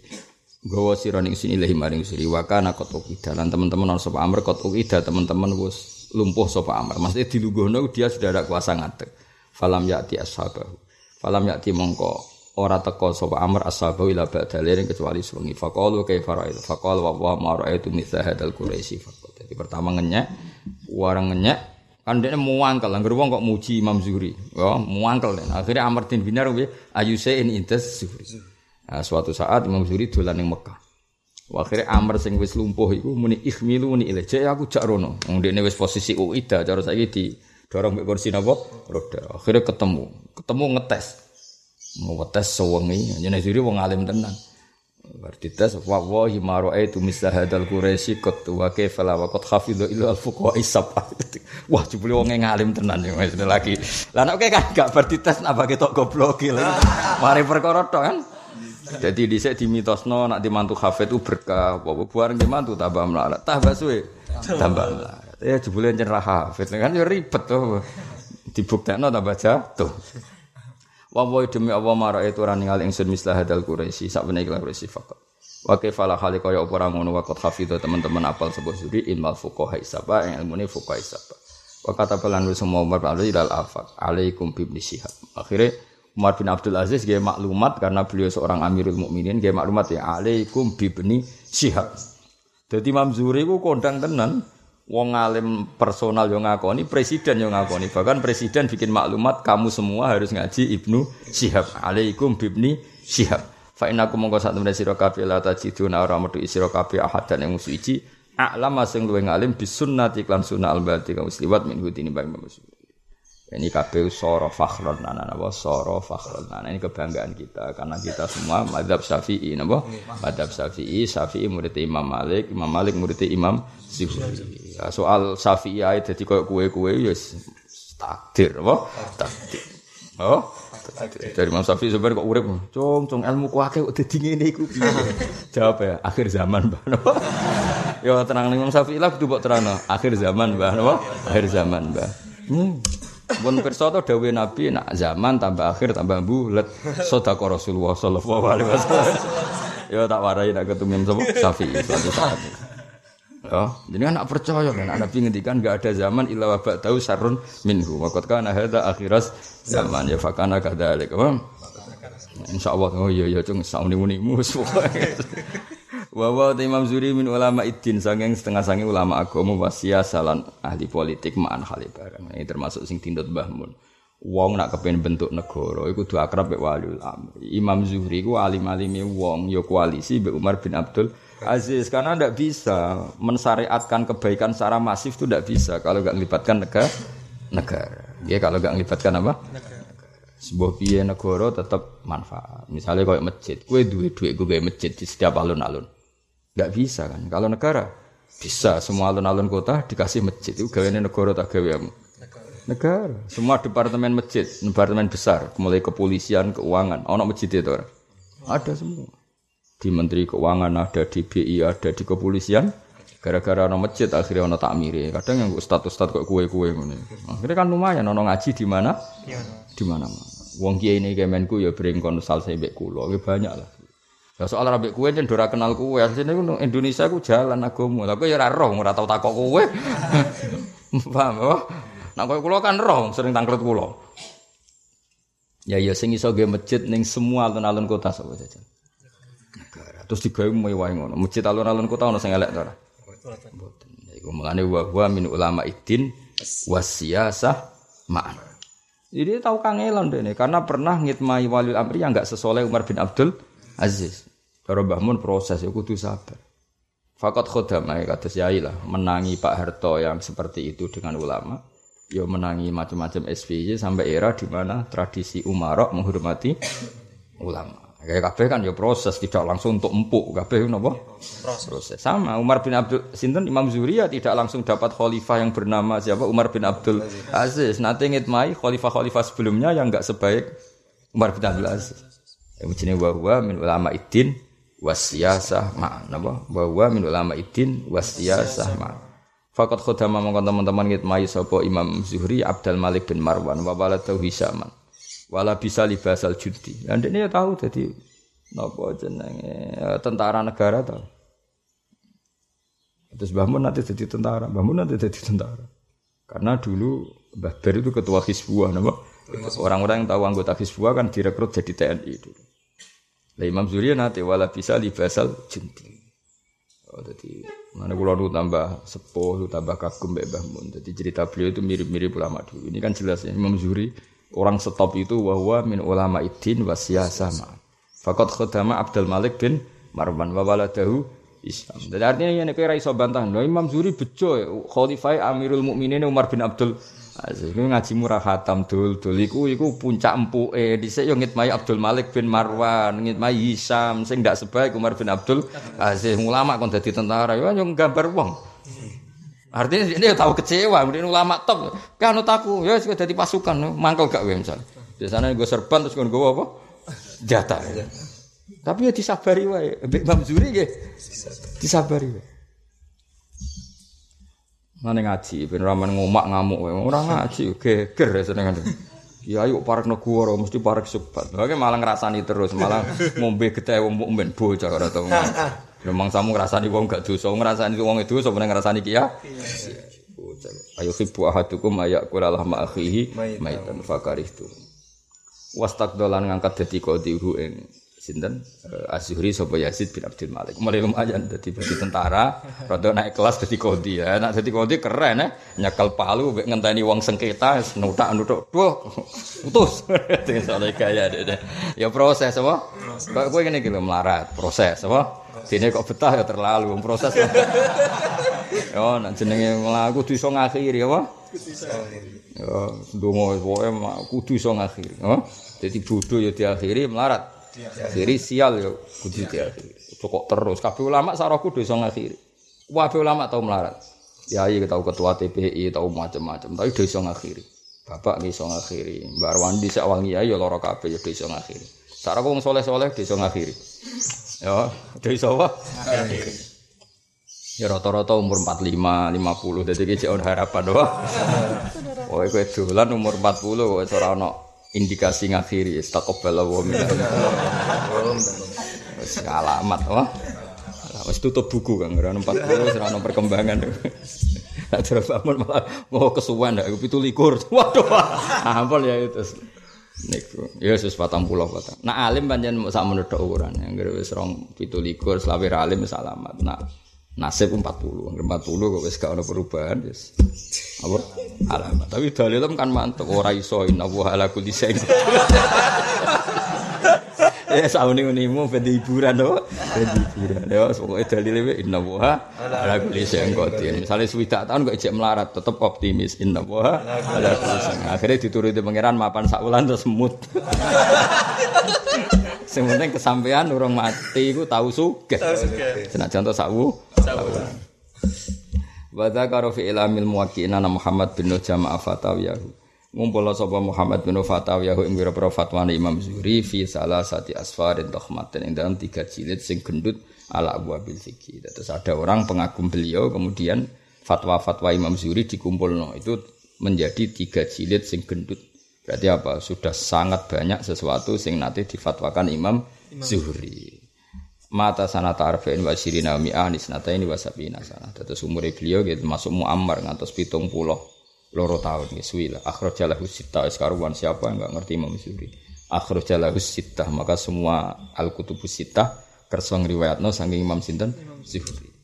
Gawa sira ning sini ilahi maring suri wa kana qad dan teman-teman sapa amr qad uqida teman-teman wis lumpuh sapa amr. Maksudnya dilungguhno dia sudah ada kuasa ngadeg. Falam ya'ti ashabahu. Falam ya'ti mongko ora teko sapa Amr ashabu ila ba'dalin kecuali sungi faqalu kaifa ra'aitu? Faqala wa wa ma ra'aitu mithla hadzal quraisy. Faqat jadi pertama ngenyek warang ngenyek. Kan dia muangkel. Angger wong kok muji Imam Zuhri. Ya muangkel akhirnya Amr bin Binar ayu in intas Zuhri. Nah, suatu saat Imam Zuhri dolan ning Mekah. Akhirnya Amr sing wis lumpuh iku muni ikhmilu ni ilai jek aku jak rono. Wong dene wis posisi uida cara saiki di dorong mek kursi napa? Roda. Akhirnya ketemu. Ketemu ngetes Ngetes sewengi, jenenge diri wong alim tenan. Bar dites wa wa himaru aitu misla hadal quraisy qad wa kaifa la wa qad ila al fuqaha isab. Wah jebule wong ngalim tenan ya wis lagi. Lah nek kan gak bar dites napa ketok goblok Mari perkara kan. Jadi dhisik dimitosno nak dimantu hafid itu berkah, apa bareng dimantu tambah melarat, tambah suwe, tambah melarat. Ya jebule nyen hafid kan ya ribet to. Dibuktekno tambah jatuh. Wa demi Allah mara itu ora ningali ingsun mislah hadal Quraisy sak ikhlas Quraisy fakot. Wa kaifa hale kaya apa ora ngono wa qad hafidha teman-teman apal sebuah suri ilmal fuqaha isaba yang ilmune fuqaha isaba. Wa kata pelan wis semua Umar bin Abdul afaq alaikum bi ibn Syihab. Akhirnya Umar bin Abdul Aziz gaya maklumat karena beliau seorang Amirul Mukminin gaya maklumat ya alaikum bi ibn Syihab. Jadi Imam ku kondang tenan Wong alim personal yang ngakoni, presiden yang ngakoni. Bahkan presiden bikin maklumat kamu semua harus ngaji Ibnu Syihab. Alaikum bibni Syihab. Fa innakum mongko sak temene sira kabeh la tajiduna ora metu sira kabeh ahad dan yang suci. A'lama sing luwih ngalim bisunnati lan sunnah al-bati kamu liwat min hudini bang ini kabeh soro fakhron nana napa soro fakhron nana ini kebanggaan kita karena kita semua madhab syafi'i napa madhab syafi'i syafi'i murid Imam Malik Imam Malik murid Imam Zuhri ya, soal syafi'i ae dadi koyo kue kue ya takdir apa takdir oh Dari Imam Syafi'i sebenarnya kok urip, cung cung ilmu ku akeh kok dadi ngene iku piye? Jawab ya, akhir zaman, Mbah. Napa? Ya tenang Imam Syafi'i lah kudu mbok terangno, akhir zaman, Mbah. Napa? Akhir zaman, Mbah. Hmm. Pun pirsa to dawuh Nabi nak zaman tambah akhir tambah bulet. Sedekah Rasulullah sallallahu alaihi wasallam. Ya tak warai nak ketemu Imam Syafi'i suatu saat. Ya, jadi kan percaya kan Nabi ngendikan enggak ada zaman illa wa ba'dahu sarun minhu. Waqad kana hadza akhiras zaman ya fakana kadzalik. Apa? Insyaallah oh iya iya cung sauni-unimu Wa wa Imam Zuri min ulama iddin saking setengah sange ulama agama wasia salan ahli politik ma'an hale barang. Ini termasuk sing tindut Mbah Mun. Wong nak kepen bentuk negara iku kudu akrab mek amri. Imam Zuhri ku alim-alime wong ya koalisi mbek Umar bin Abdul Aziz karena tidak bisa mensyariatkan kebaikan secara masif itu tidak bisa kalau nggak melibatkan negara negara. Ya kalau nggak melibatkan apa? Negara. Sebuah biaya negara tetap manfaat. Misalnya kayak masjid, gue duit duit gue masjid di setiap alun-alun. Nggak bisa kan? Kalau negara bisa semua alun-alun kota dikasih masjid itu gawe negara tak gawe negara. Semua departemen masjid, departemen besar, mulai kepolisian, keuangan, ono masjid itu. Ada semua. Di Menteri Keuangan ada, di BI ada, di kepolisian. Gara-gara ono masjid akhirnya ono takmiri. Kadang yang status-status kok kue-kue ini. Akhirnya kan lumayan ono ngaji di mana? Di mana-mana. Wong kiai ini kemenku ya bring konsal sebek kulo, banyak lah. Ya soal rabbik kue jen dora kenal kue. Asline ku Indonesia ku jalan agama. Tapi ya roh, ora tau takok kue. Paham apa? Nah kowe kula kan roh sering tangkret kula. Ya ya sing iso ge masjid ning semua alun-alun kota sapa jajan. Terus digawe mewah ngono. Masjid alun-alun kota ono sing elek to ora? Mboten. Iku mengane wa wa min ulama iddin wasiyasah ma'an. Jadi tahu kangelan deh karena pernah ngitmai wali amri yang enggak sesoleh Umar bin Abdul Aziz. Cara Mbah Mun proses ya kudu sabar. Fakat khodam ya kata yai lah menangi Pak Harto yang seperti itu dengan ulama. Ya menangi macam-macam SPY sampai era di mana tradisi Umarok menghormati ulama. Kayak kabeh kan ya proses tidak langsung untuk empuk kabeh napa? Proses. proses. Sama Umar bin Abdul Sinten Imam Zuhri ya tidak langsung dapat khalifah yang bernama siapa Umar bin Abdul Aziz. Nanti ngitmai khalifah-khalifah sebelumnya yang enggak sebaik Umar bin Abdul Aziz. Yang jenenge wa huwa min ulama iddin wasiyasah ma napa wa huwa min ulama iddin wasiyasah ma Fakat khodama mongkon teman-teman ngitmai sapa Imam Zuhri Abdul Malik bin Marwan wa waladahu Hisaman wala bisa libasal judi. Dan ini ya tahu jadi napa jenenge eh, tentara negara tahu. Terus Mbah Mun nanti jadi tentara, Mbah Mun nanti jadi tentara. Karena dulu Mbah Ber itu ketua Hizbullah, napa? Orang-orang yang tahu anggota Hizbullah kan direkrut jadi TNI dulu. Lah Imam Zuri nanti wala bisa libasal junti. Oh, jadi mana kula nu tambah sepuh, tambah kagum Mbah Mun. Jadi cerita beliau itu mirip-mirip ulama dulu. Ini kan jelas ya Imam Zuri orang stop itu bahwa min ulama idin sama. Fakat khudama Abdul Malik bin Marwan wa waladahu Islam. Jadi artinya ini kira iso bantah. No, Imam Zuri bejo Khalifah Amirul Mukminin Umar bin Abdul Aziz iku ngaji murah khatam dul dul iku iku puncak empuke dhisik yo ngitmai Abdul Malik bin Marwan, ngitmai Hisam sing ndak sebaik Umar bin Abdul Aziz ulama kon dadi tentara yo yang gambar wong. Artinya ini tahu kecewa, kemudian ulama top. Kan aku, ya sudah jadi pasukan, mangkel gak gue misalnya. Biasanya gue serban terus gue apa? Jatah. Ya. Tapi ya disabari wae. Imam Zuri ya disabari wae. Mana ngaji, ben ramen ngomak ngamuk, orang ngaji, geger ya seneng Ya ayo parek negara mesti parek sebat. Oke malah ngrasani terus, malah ngombe getih wong mukmin bocah ora tau. Memang samu ngrasani wong gak dosa, ngrasani wong itu sebenarnya ngrasani kia. Ayo khibu ahadukum ayakul lahma akhihi maitan fakarihtu. Wastakdolan ngangkat dadi qadihu ing sinten uh, Asyuri sapa Yazid bin Abdul Malik. Mulai lumayan dadi dadi tentara, rada naik kelas dadi kodi ya. Nak dadi kodi keren ya. Nyakal palu mek ngenteni wong sengketa nutak-nutuk. Duh, utus. Soale kaya deh. Ya proses apa? Kok kowe ngene iki lho melarat, proses apa? Dene kok betah ya terlalu wong proses. Yo nak jenenge mlaku kudu iso ngakhiri apa? Kudu iso. Yo ndonga pokoke kudu iso ngakhiri. Jadi bodoh ya diakhiri melarat. Akhiri sial ya kudu diakhiri. Kok terus kabeh ulama sarahku kudu iso ngakhiri. Kabeh ulama tau melarat. Ya iya tahu ketua TPI, tahu macam-macam, tapi iso ngakhiri. Bapak iso ngakhiri. Mbak Arwandi sak wangi ya lara kabeh ya iso ngakhiri. Cara wong soleh-soleh iso ngakhiri. Ya, apa? Ngakhiri. Ya rata-rata umur 45, 50. Dadi iki cek harapan doa. Oh, kowe dolan umur 40 kok ora ana indikasi ngakhiri istaqbal wa min. Wis alamat wah. Wis tutup buku kan ora 40 ora ana perkembangan. Nah, terus malah mau kesuwen ndak 17. Waduh. Ampun ya itu. Niku, ya sus patang pulau patang. Nah alim panjang mau sama menurut ukuran, yang wis rong pitu likur, selawir alim salamat. Nah nasib 40 40 kok wis gak ono perubahan wis. Apa? Alamat tapi dalil kan mantep ora iso inna wa ala kulli ya sauni unimu ben hiburan to ben hiburan. Ya pokoke dalile inna wa ala kulli syai qadir. Misale swidak tahun kok ijek melarat tetep optimis inna wa ala kulli syai akhirnya dituruti pangeran mapan sak wulan terus semut. Sing penting kesampaian urung mati iku tahu sugih. Senajan to sawu. Wa dzakara fi ilamil muwaqqi'ina Muhammad bin Jamaah Fatawiyahu. Ngumpul sapa Muhammad bin Fatawiyahu ing pira-pira fatwane Imam Zuhri fi salah sati asfarin takhmatin ing dalam tiga jilid sing gendut ala Abu Abil Fikih. Terus ada orang pengagum beliau kemudian fatwa-fatwa Imam Zuhri dikumpulno itu menjadi tiga jilid sing gendut Berarti apa? Sudah sangat banyak sesuatu sing nanti difatwakan Imam, Imam. Zuhri. Mata sana tarfin wa sirina mi'ah nisnata ini wa sabina sana. Terus umur beliau gitu masuk muammar ngantos pitung pulau loro tahun ya suwi lah. Akhrajalahu sita sekarang siapa yang nggak ngerti Imam Zuhri. Akhrajalahu sita maka semua al kutubus sita kersa ngriwayatno saking Imam sinten? Zuhri.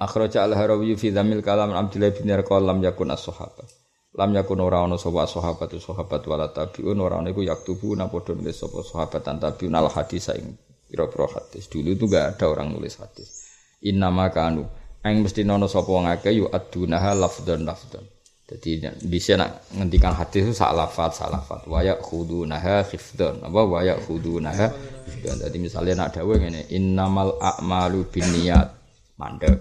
Akhraja al-Harawi fi dzamil kalam Abdullah bin Yarqal lam yakun as-sahabah. Lam yakun ora ana sapa sahabat sahabat wala tabiun. Ora ana iku yaktubu na padha nulis sapa sahabat tabiun. Al hadis ing pira-pira hadis. Dulu itu gak ada orang nulis hadis. Innama kanu. Ing mesti nono sapa wong akeh yu adunaha lafdhan lafdhan jadi bisa nak ngendikan hadis itu sak lafat sak lafat waya khudunaha khifdan apa? Waya khudunaha khifdan jadi misalnya nak dawuh ngene innamal a'malu binniyat. Mandek.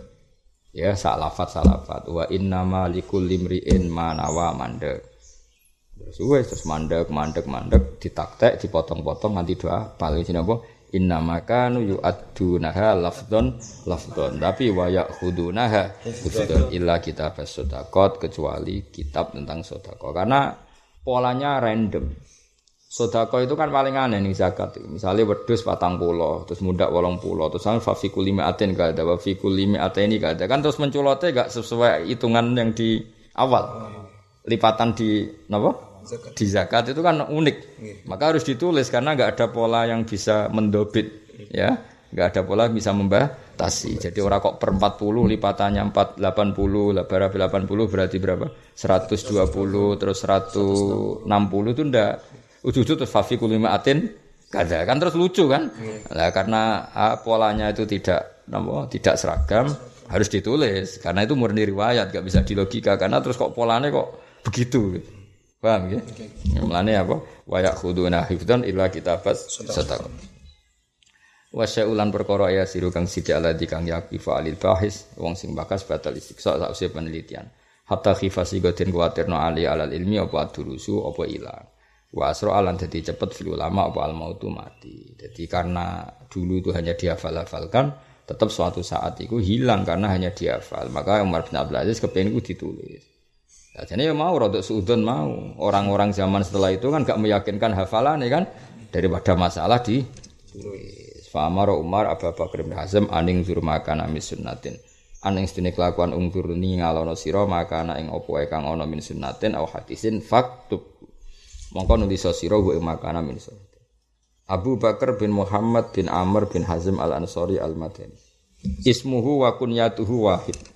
Ya salafat salafat wa innama likulli imri'in manawa mandek. Terus wes terus mandek mandek mandek. Ditaktek dipotong-potong nanti doa paling sini apa inna makanu yu'addunaha lafdon lafdon tapi wa ya'khudunaha khudun illa kitab sodakot kecuali kitab tentang sodakot karena polanya random Sodako itu kan paling aneh nih zakat. Misalnya wedus patang pulau, terus muda wolong pulau, terus kan lima aten gak ada, fafikul lima aten ini gak ada. Kan terus menculotnya gak sesuai hitungan yang di awal. Lipatan di apa? Di zakat itu kan unik. Maka harus ditulis karena gak ada pola yang bisa mendobit, ya. Gak ada pola bisa membatasi. Jadi orang kok per 40 lipatannya 4 80, berapa 80 berarti berapa? 120 terus 160 itu ndak ujung-ujung terus fafi kulima atin kada kan terus lucu kan nah, karena ah, polanya itu tidak nama, tidak seragam harus ditulis karena itu murni riwayat gak bisa dilogika karena terus kok polanya kok begitu paham ya okay. Mulanya apa wayak khuduna hifdan illa kitabas sadaqah Wasya ulan perkara ya siru kang sithik ala di kang yaqifa alil bahis wong sing bakas batal istiksa sak penelitian hatta khifasi goden kuwatirno ali alal ilmi apa adurusu apa ilang Wa asro alan jadi cepet fil ulama apa al mautu mati. Jadi karena dulu itu hanya dihafal-hafalkan, tetap suatu saat itu hilang karena hanya dihafal. Maka Umar bin Abdul Aziz kepengen itu ditulis. Ya, jadi ya mau rodok sudun mau. Orang-orang zaman setelah itu kan gak meyakinkan hafalan ya kan daripada masalah ditulis. Famar Umar Abu Bakar bin Hazm aning zur makan amis sunnatin. Aning sedene kelakuan ungkur ni ngalono sira makana ing opo kang ana min sunnatin au hadisin faktub mongko nulis sira wa makana min Abu Bakar bin Muhammad bin Amr bin Hazm al Ansori al Madani. Ismuhu wa kunyatuhu wahid.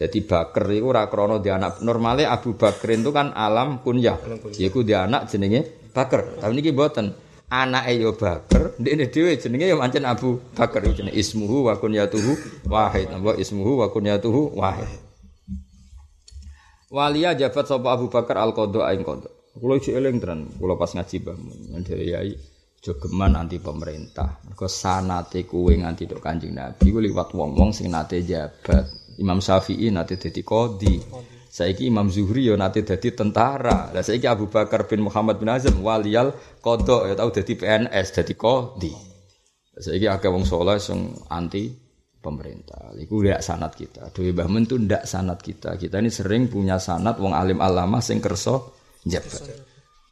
Jadi Bakar itu ora krana di anak. Normale Abu Bakar itu kan alam kunyah. Yaiku di anak jenenge Bakar. Tapi niki mboten. Anake yo Bakar, ndekne dhewe jenenge yo pancen Abu Bakar jenenge ismuhu wa kunyatuhu wahid. Napa ismuhu wa kunyatuhu wahid. Walia jabat sapa Abu Bakar aing qadha. Kulo iki eling tenan, kulo pas ngaji mbahmu dari yai jogeman anti pemerintah. Mergo sanate kuwe nganti tok Kanjeng Nabi ku liwat wong-wong sing nate jabat. Imam Syafi'i nate dadi qadhi. Saiki Imam Zuhri ya nate dadi tentara. Lah saiki Abu Bakar bin Muhammad bin Azam waliyal qada ya tau dadi PNS, dadi qadi. Saiki akeh wong saleh sing anti pemerintah. Iku ndak sanat kita. Dewi Mbah Mun tuh ndak sanat kita. Kita ini sering punya sanat wong alim alama sing kerso jabat.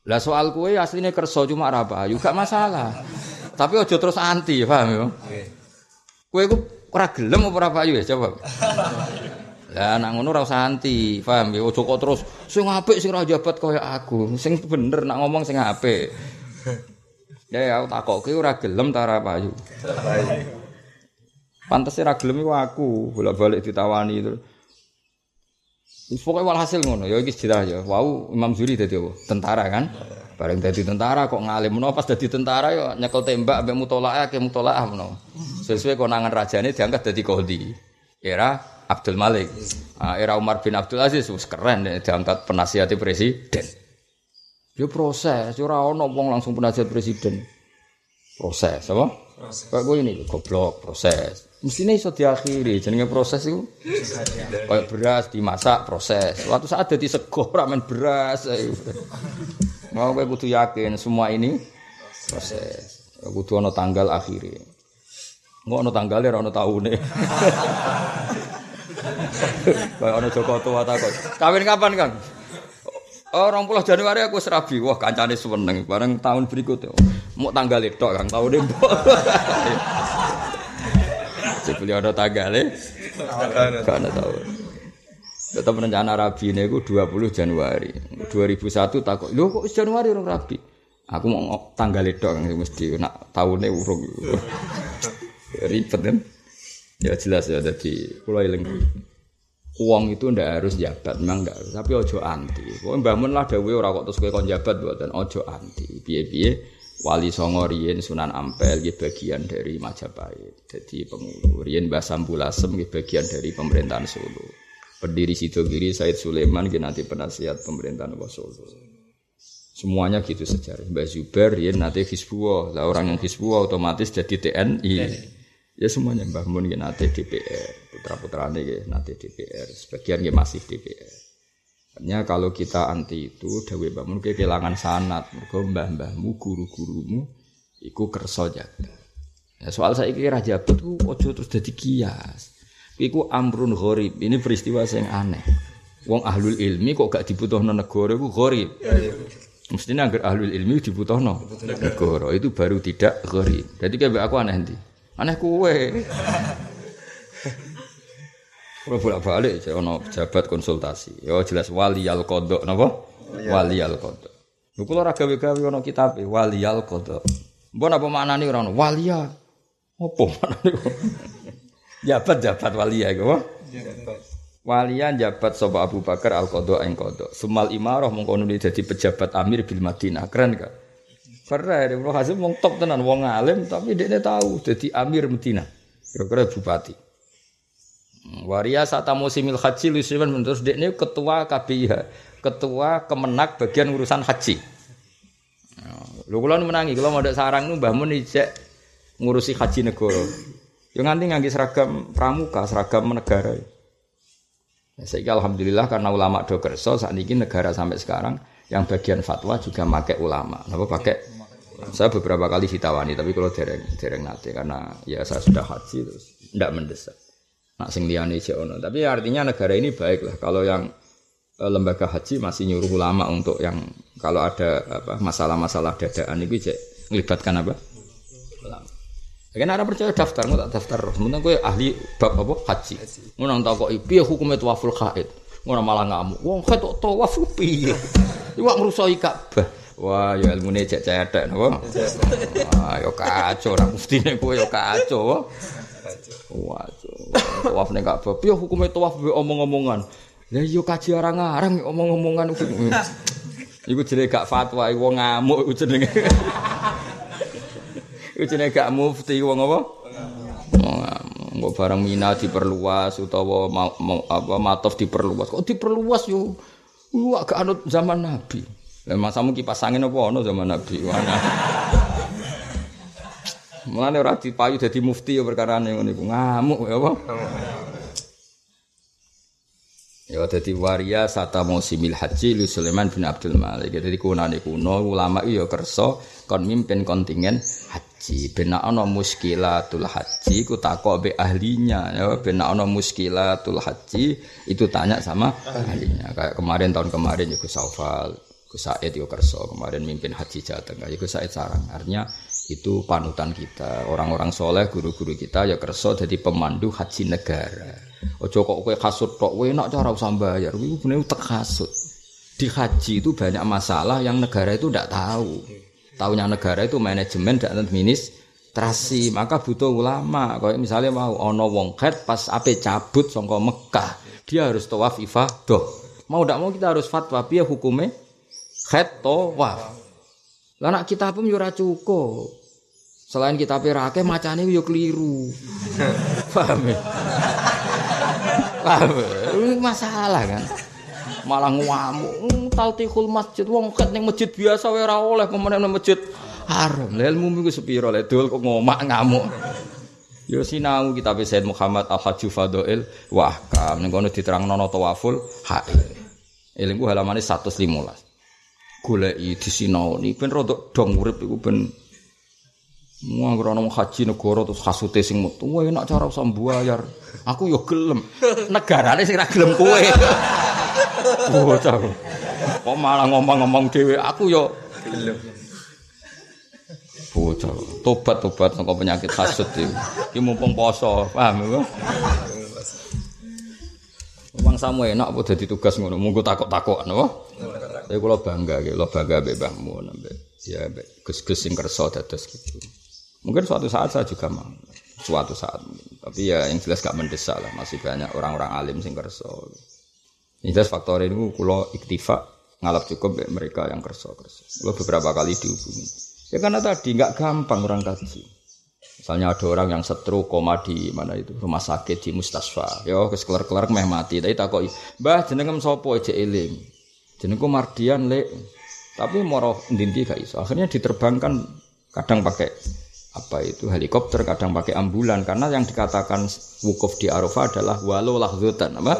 Lah soal kue aslinya kerso cuma apa? Juga masalah. Tapi ojo terus anti, paham ya? Kue ku ora gelem apa ora payu ya coba. Lah nak ngono ora usah anti, paham ya? Ojo kok terus sing apik sing ora jabat kaya aku. Sing bener nak ngomong sing apik. Ya ya takokke ora gelem ta ora payu. Pantes ora gelem iku aku, bolak-balik ditawani terus. Wis pokoke walhasil ngono, ya iki sejarah ya. Wau Imam Zuri dadi apa? Tentara kan? Bareng dadi tentara kok ngalim menawa pas dadi tentara ya nyekel tembak ambek mutolaah ke mutolaah menawa. Sesuai konangan rajane diangkat dadi qadhi. Era Abdul Malik. Nah, era Umar bin Abdul Aziz wis keren diangkat penasihat presiden. Ya proses, ora ono wong langsung penasihat presiden. Proses, apa? Proses. Kayak gue ini goblok, proses. Mestinya iso diakhiri, jenenge proses itu. Kayak beras dimasak proses. Suatu saat jadi sego ramen beras. Mau kowe kudu yakin semua ini proses. Kudu ana tanggal akhiri. Engko ana tanggale ora ana taune. Kayak ana Joko tua takut. Kawin kapan, Kang? Oh, 20 Januari aku serabi. Wah, kancane seneng. Bareng tahun berikutnya. Mau tanggal itu, Kang. Tahun ini. beliau ada tanggalnya. Karena tahu. Tetap rencana Rabi ini aku 20 Januari. 2001 takut. Lu kok Januari orang Rabi? Aku mau tanggal itu kan mesti nak tahunnya urung. Ribet kan? Ya jelas ya jadi pulau ilang. Uang itu ndak harus jabat, memang ndak harus. Tapi ojo anti. Pokoknya bangun lah dawe orang kok terus kowe kon jabat buatan ojo anti. Piye-piye Wali Songo Rien Sunan Ampel gitu bagian dari Majapahit. Jadi pengulu Rien Mbah gitu bagian dari pemerintahan Solo. Pendiri Sidogiri Said Sulaiman nanti penasihat pemerintahan Solo. Semuanya gitu sejarah. Mbah Zubair Rien nanti Hizbullah. Lah orang yang Hizbullah otomatis jadi TNI. Ya semuanya Mbah Mun gitu nanti DPR. Putra-putra ini nanti DPR. Sebagian gitu masih DPR. Hanya kalau kita anti itu dawe bangun kehilangan sanat, mergo mbah-mbahmu, guru-gurumu iku kersa jaga. Ya, soal saya kira jabat ku ojo terus jadi kias. Iku amrun gharib. Ini peristiwa yang aneh. Wong ahlul ilmi kok gak dibutuhno negara iku gharib. Mestinya agar ahlul ilmi dibutuhno negara itu baru tidak gharib. Jadi kayak aku aneh nanti. Aneh kue. Kalau bolak balik ono jabat konsultasi. Yo jelas wali al kodok, napa? Wali al kodok. Lu kalau raga gawe ono kitab wali al kodok. Mbon apa mana nih orang walia? Apa mana nih? Jabat jabat walia gitu. Walian jabat soba Abu Bakar al kodok eng kodok. Semal imaroh mengkono jadi pejabat amir bil Madinah keren gak? Keren, Ibnu Hazim wong top tenan, wong alim tapi dia tahu jadi amir Madinah. Kira-kira bupati. Waria saat musimil haji lusiman menurut dia ketua KPIH, ketua kemenak bagian urusan haji. Lu kalau menangi, kalau mau ada sarang nu mbah mun ngurusi haji negara. Yang nanti nganggi seragam pramuka, seragam negara. Ya, saya alhamdulillah karena ulama do kerso saat ini negara sampai sekarang yang bagian fatwa juga pakai ulama. Napa pakai? Saya beberapa kali ditawani, tapi kalau dereng dereng nanti karena ya saya sudah haji terus tidak mendesak. Nak sing liyane ono. Tapi artinya negara ini baik lah. Kalau yang e, lembaga haji masih nyuruh ulama untuk yang kalau ada apa masalah-masalah dadaan itu cek melibatkan apa? Kan ada percaya daftar, nggak tak daftar. Sementara gue ahli bab apa haji. Ngono tak kok piye hukumnya tawaful haid. Ngono malah ngamuk. Wong haid kok tawaf piye? Iwak ngrusoi Ka'bah. Wah, ya ilmune cek cedek napa? Wah, yo kacau, ra muftine kowe yo kacau. Wah, tawaf ning Ka'bah. Piye hukume tawaf be omong-omongan? Lah iya kaji orang ngarang omong-omongan iku jenenge gak fatwa wong ngamuk iku jenenge. Iku jenenge gak mufti wong apa? Wong barang mina diperluas utawa ma, ma, apa matof diperluas. Kok diperluas yo? Wah, gak anut zaman Nabi. Lah masamu kipas angin apa ono zaman Nabi? Mana? Mulane ora dipayu dadi mufti ya perkara ngono iku. Ngamuk ya apa? Ya dadi waria sata musimil haji li Sulaiman bin Abdul Malik. Dadi kunane kuno ulama iya kersa kon mimpin kontingen haji. Ben ana muskilatul haji ku takok be ahlinya ya ben ana muskilatul haji itu tanya sama ahlinya. Kayak kemarin tahun kemarin Gus Saufal, Gus Said yo kersa kemarin mimpin haji Jateng. Ya Gus Said sarang. Artinya itu panutan kita. Orang-orang soleh, guru-guru kita ya kerso jadi pemandu haji negara. Ojo kok kowe kasut tok, kowe nak cara usah bayar. Kuwi bener utek kasut. Di haji itu banyak masalah yang negara itu tidak tahu. Tahunya negara itu manajemen dan administrasi, maka butuh ulama. Kayak misalnya mau ono wong khat pas ape cabut songko Mekah, dia harus tawaf ifadah. Mau tidak mau kita harus fatwa biar hukumnya khat tawaf. Lah nak kita pun yo cukup. Selain kita pirake macane yo keliru. Paham ya? Paham. Ini masalah kan. Malah ngamuk, hmm, taltihul masjid wong ket ning masjid biasa wae ora oleh pemenang masjid haram. Lah ilmu minggu sepiro le dol kok ngomak ngamuk. Yo sinau kitab Said Muhammad Al-Hajju Fadail wa Ahkam ning kono diterangno tawaful hail. Ilmu halamane 115 goleki disinaoni ben rada dong urip iku ben Wong ora ono haji negara terus kasute sing metu. Wah enak cara usah bayar. Aku yo gelem. Negarane sing ra gelem kowe. Bocah. Kok malah ngomong-ngomong dhewe aku yo gelem. Bocah. Tobat-tobat saka penyakit hasud iki. Iki mumpung poso, paham ya? Wong samu enak apa dadi tugas ngono, munggo takok-takokan apa? Tapi kula bangga, kula bangga mbek mbahmu mbek ya mbek gus-gus sing kersa dados gitu. Mungkin suatu saat saya juga mau, suatu saat. Tapi ya yang jelas gak mendesak lah, masih banyak orang-orang alim sing kersa. Jelas faktor ini kula iktifa ngalap cukup mereka yang kersa kersa. Kula beberapa kali dihubungi. Ya karena tadi nggak gampang orang kaji. Misalnya ada orang yang setru koma di mana itu rumah sakit di mustasfa. Yo kes kelar kelar meh mati. Tapi tak kok, bah jenengem sopo aja eling. Jenengku Mardian le. Tapi moro ndindi gak. Akhirnya diterbangkan kadang pakai apa itu helikopter, kadang pakai ambulan karena yang dikatakan wukuf di Arafah adalah walau lahzutan apa?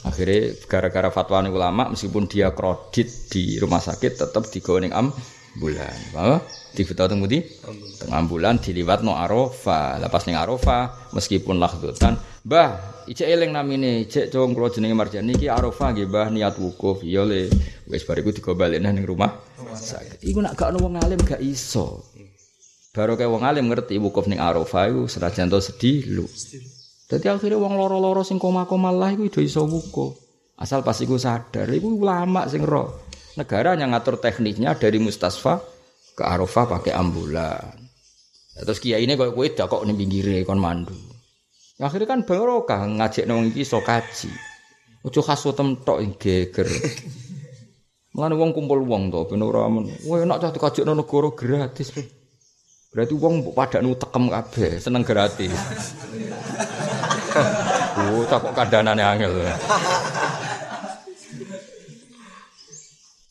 Akhirnya gara-gara fatwa ulama meskipun dia kredit di rumah sakit tetap digoning ambulan. Apa? di foto teng budi tengah bulan diliwat no arofa lepas ning arofa meskipun lahdutan bah ijek eling namine ijek cowong kula jenenge marjani iki arofa nggih bah niat wukuf. Ya le. Wis bariku digobalekne ning rumah sakit. iku nak gak ono wong alim gak iso. Baru kayak wong alim ngerti wukuf ning arofa iku senajan to sedih lu Dadi akhirnya wong loro-loro sing koma-koma lah iku iso wukuf asal pas iku sadar iku ulama sing roh negara yang ngatur tekniknya dari mustasfa ke Arafah pakai ambulan. Ya, terus kiai ini kok kue kok nih pinggire kon mandu. Akhirnya kan barokah ngajak nong iki so kaji. Ojo kaso tok ing geger. Mulane wong kumpul wong to ben ora men. Wah enak cah dikajak nang negara gratis. Berarti wong pada tekem kabeh, seneng gratis. Oh, tak kok angel.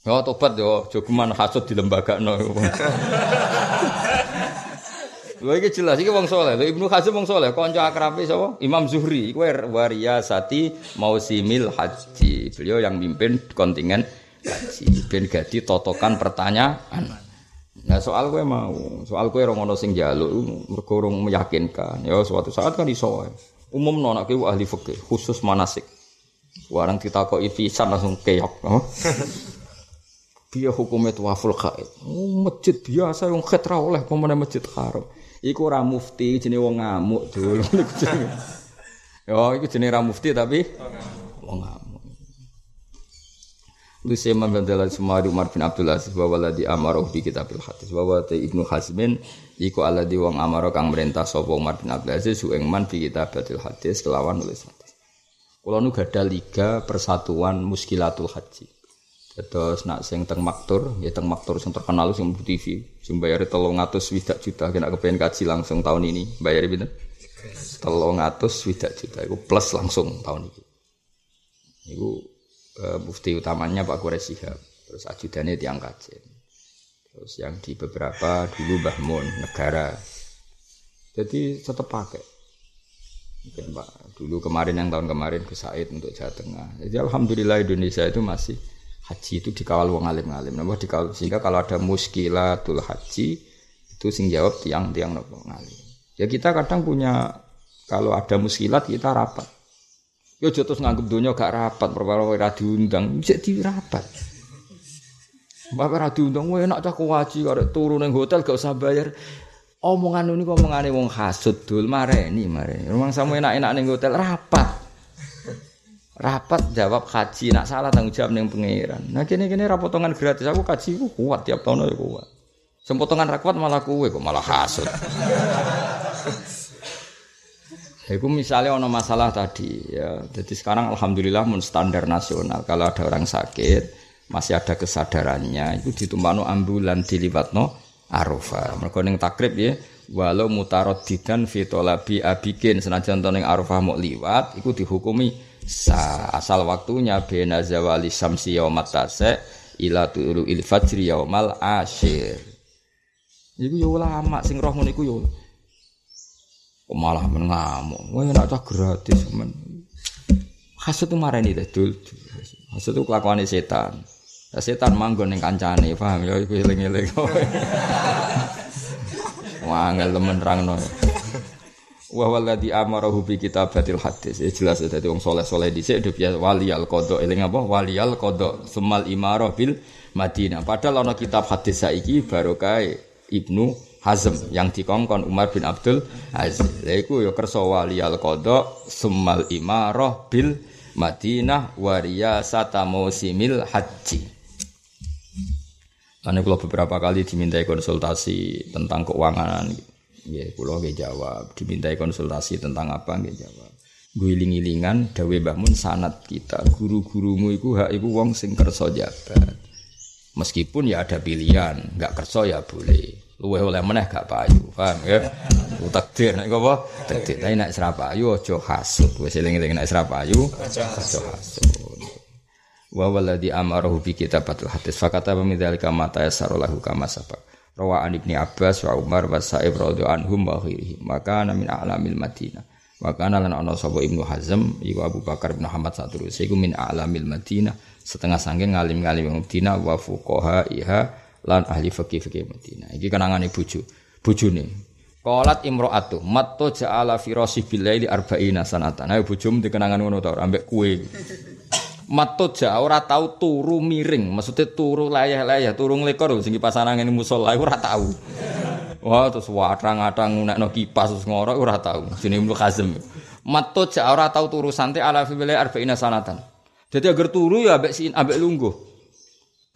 Ya tobat yo, jogeman hasud di lembaga no. Lha iki jelas iki wong saleh. Lha Ibnu Hazm wong saleh, kanca akrabe sapa? Imam Zuhri. Iku wariyasati mausimil haji. Beliau yang mimpin kontingen haji. Ben gadi totokan pertanyaan. Nah soal gue mau, soal gue orang ono sing mergo meyakinkan. Ya suatu saat kan iso. Umum nona ahli fikih khusus manasik. Warang ditakoki pisan langsung keok. Biya hukumnya waful khaid. Oh, masjid biasa yang khid oleh pemenang masjid haram. Iku ora mufti jenis wong ngamuk dulu. Ya, iku jenis ra mufti tapi wong ngamuk. Lu sema bandala Sumari Umar bin Abdul Aziz wa waladi amaroh di kitabil hadis wa wa Ibnu Hazmin iku alladhi wong amaroh kang merintah sapa Umar bin Abdul Aziz su ing man fi kitabil hadis kelawan nulis hadis. Kula nu gadah liga persatuan muskilatul haji. Terus nak sing teng maktur, ya teng maktur sing terkenal sing Bu TV, sing bayar ngatus swidak juta, kena kepengen kaji langsung tahun ini, bayar ngatus swidak juta, itu plus langsung tahun ini. Itu uh, mufti utamanya Pak Quraisy Shihab, terus ajudannya tiang kajen. Terus yang di beberapa dulu Mbah Mun, negara. Jadi tetap pakai. Mungkin Pak dulu kemarin yang tahun kemarin ke Said untuk Jawa Tengah. Jadi alhamdulillah Indonesia itu masih haji itu dikawal wong alim-alim. Napa dikawal sehingga kalau ada muskilatul haji itu sing jawab tiang-tiang ngalim. Ya kita kadang punya kalau ada muskilat kita rapat. Yo terus nganggep dunia gak rapat, perkara ora diundang, jadi rapat. Bapak ra diundang, wae enak cah kuwaji arek turu ning hotel gak usah bayar. Omongan ini omongane wong hasud dul mareni mareni. Rumang samu enak-enak ning hotel rapat. Rapat jawab kaji, nak salah tanggung jawab ning pangeran. Nah kene-kene ra potongan gratis aku kaji ku kuat tiap tahun ya kuat. Sempotongan ra kuat malah kuwe kok malah hasud. Iku misalnya ono masalah tadi ya. Jadi sekarang alhamdulillah mun standar nasional kalau ada orang sakit masih ada kesadarannya itu ditumpano ambulan dilibatno Arafah. Mergo ning takrib ya walau mutaraddidan fi talabi abikin senajan to ning Arafah mau liwat iku dihukumi sa asal waktunya bena zawali samsi yaumat tase ila tulu il fajri yaumal asyir. Iku yo ulama sing roh ngono iku yo malah men ngamuk. Wah enak cah gratis men. Hasud itu marah ini dul. Hasud itu kelakuan setan. Ya, setan manggon yang kancane, paham ya iku eling-eling. Wah, angel temen rangno. Wa walladzi amarahu bi kitabatil hadis. Ya jelas dadi wong saleh-saleh dhisik do biasa waliyal qada eling apa waliyal qada sumal imarah bil Madinah. Padahal ana kitab hadis saiki barokah Ibnu Hazm yang dikongkon Umar bin Abdul Aziz. Lha iku ya kersa waliyal qada sumal imarah bil Madinah wariyasata musimil haji. Karena kalau beberapa kali dimintai konsultasi tentang keuangan, ya kalau gak jawab. Dimintai konsultasi tentang apa gak jawab. Guling-gilingan dawe bangun sanat kita. Guru-gurumu itu hak ibu wong sing kerso jabat. Meskipun ya ada pilihan, nggak kerso ya boleh. Luweh oleh meneh gak payu, paham ya? Takdir nek apa? Takdir. Tapi nek serapayu aja hasud. Wis eling-eling nek serapayu aja hasud wa walladhi amarahu bi kitabatil hadis fakata pemidzalika mata yasarolahu kama sabak rawa an ibni abbas wa umar wa sa'ib radhiyallahu anhum wa ghairihi maka ana min a'lamil madinah wa kana lan ana sapa ibnu hazm iku abu bakar bin muhammad saturus iku min a'lamil madinah setengah sangking ngalim-ngalim Madinah wa fuqaha iha lan ahli fikih-fikih Madinah iki kenangane bojo bojone Qalat imro'atu matto ja'ala firasi billaili arba'ina sanatan. Ayo bojomu dikenangan ngono ta ambek kue. Matoja ora tau turu miring, maksudnya turu layah-layah, turu nglekor sing pasangan ini musala ora tau. Wah, terus watang-atang ngunekno kipas terus ngorok ora tau. Jenenge Ibnu Hazm. Matoja ora tau turu santai ala fi arba'ina sanatan. Jadi agar turu ya ambek sin ambek lungguh.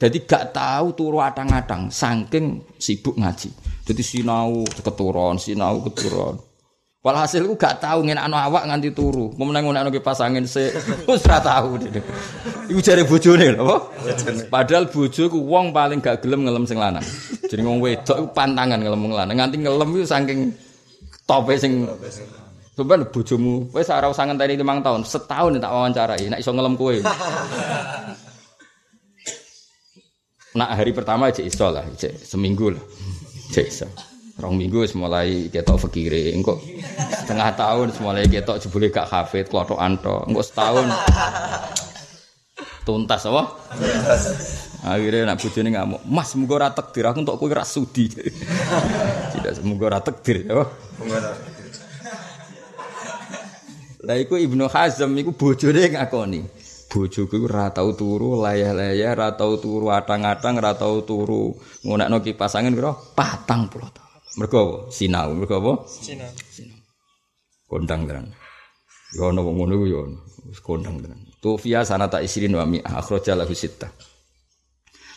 Jadi gak tahu turu atang-atang saking sibuk ngaji. Jadi sinau keturun, sinau keturun. Walhasil ku gak tahu ngene anu awak nganti turu. Kemudian ngono kipas angin se wis ora tahu. Iku jare bojone lho, apa? Padahal bojo ku wong paling gak gelem ngelem sing lanang. Jadi wong wedok iku pantangan ngelem wong lanang. Nganti ngelem iku saking tope sing Sampai bojomu, wes ora usah ngenteni 5 tahun, setahun tak wawancarai, nek iso ngelem kowe. Nak hari pertama aja iso lah, seminggu lah. Cek iso. Rong minggu mulai ketok fakire, engko setengah tahun mulai ketok jebule gak hafid, klothok anto. Engko setahun tuntas apa? Akhirnya nak bojone ngamuk, "Mas, muga ora takdir aku entuk kowe ra sudi." Tidak semoga ora takdir, ya. Lah iku Ibnu Hazm iku bojone ngakoni. Bojoku iku ora tau turu layah-layah, ora tau turu atang-atang, ora tau turu ngunekno kipas angin pira? 40 tahun. Mergo apa? Sinau. Mergo apa? Sinau. Sinau. Kondang tenan. Yo ono wong ngono yo wis kondang tenan. Tufiya sanata isrin wa mi akhraja lahu sittah.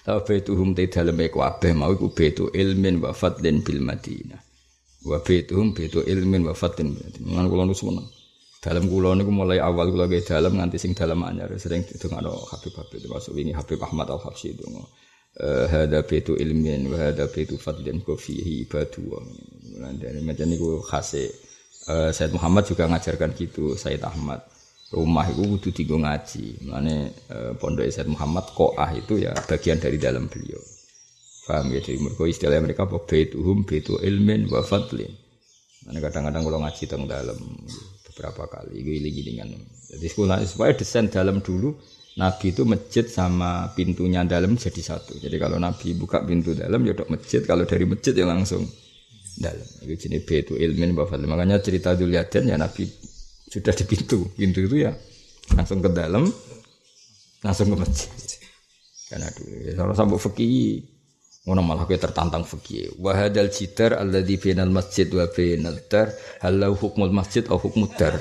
Tawa baituhum te daleme kabeh mau iku baitu ilmin wa fadlin bil Madinah. Wa baituhum baitu ilmin wa fadlin bil Madinah. Lan kula nusu meneng. Dalam kula niku mulai awal kula ge dalam nganti sing dalam anyar. Sering didongakno Habib Habib termasuk wingi Habib Ahmad Al Habsyi donga. Eh, hada baitu ilmin wa hada baitu fadlin ku fihi ibadu dari macam niku khase uh, Said Muhammad juga ngajarkan gitu Said Ahmad. Rumah itu kudu digo ngaji. Mana uh, pondok Said Muhammad koah itu ya bagian dari dalam beliau. Paham ya? Jadi mereka istilah mereka apa? Baituhum baitu ilmin wa fadlin. Mana kadang-kadang kalau ngaji teng dalam berapa kali giling-gilingan. Jadi sekolah supaya desain dalam dulu Nabi itu masjid sama pintunya dalam jadi satu. Jadi kalau Nabi buka pintu dalam ya dok masjid, kalau dari masjid ya langsung dalam. Itu jenis itu ilmin bafal. Makanya cerita Duliaden ya Nabi sudah di pintu, pintu itu ya langsung ke dalam, langsung ke masjid. Karena dulu kalau sampai fakih Ngono malah kowe tertantang fikih. Wa hadzal jidar alladzi bainal masjid wa bainal dar halau hukmul masjid au hukmud dar.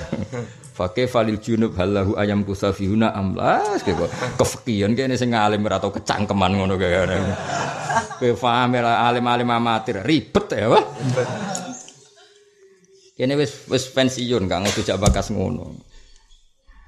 Fakih falil junub halahu ayam kusafihuna amlas kowe kefikihan kene sing alim ora tau kecangkeman ngono kaya. Kowe paham alim-alim amatir ribet ya, Pak. Kene wis wis pensiun kang jak bakas ngono.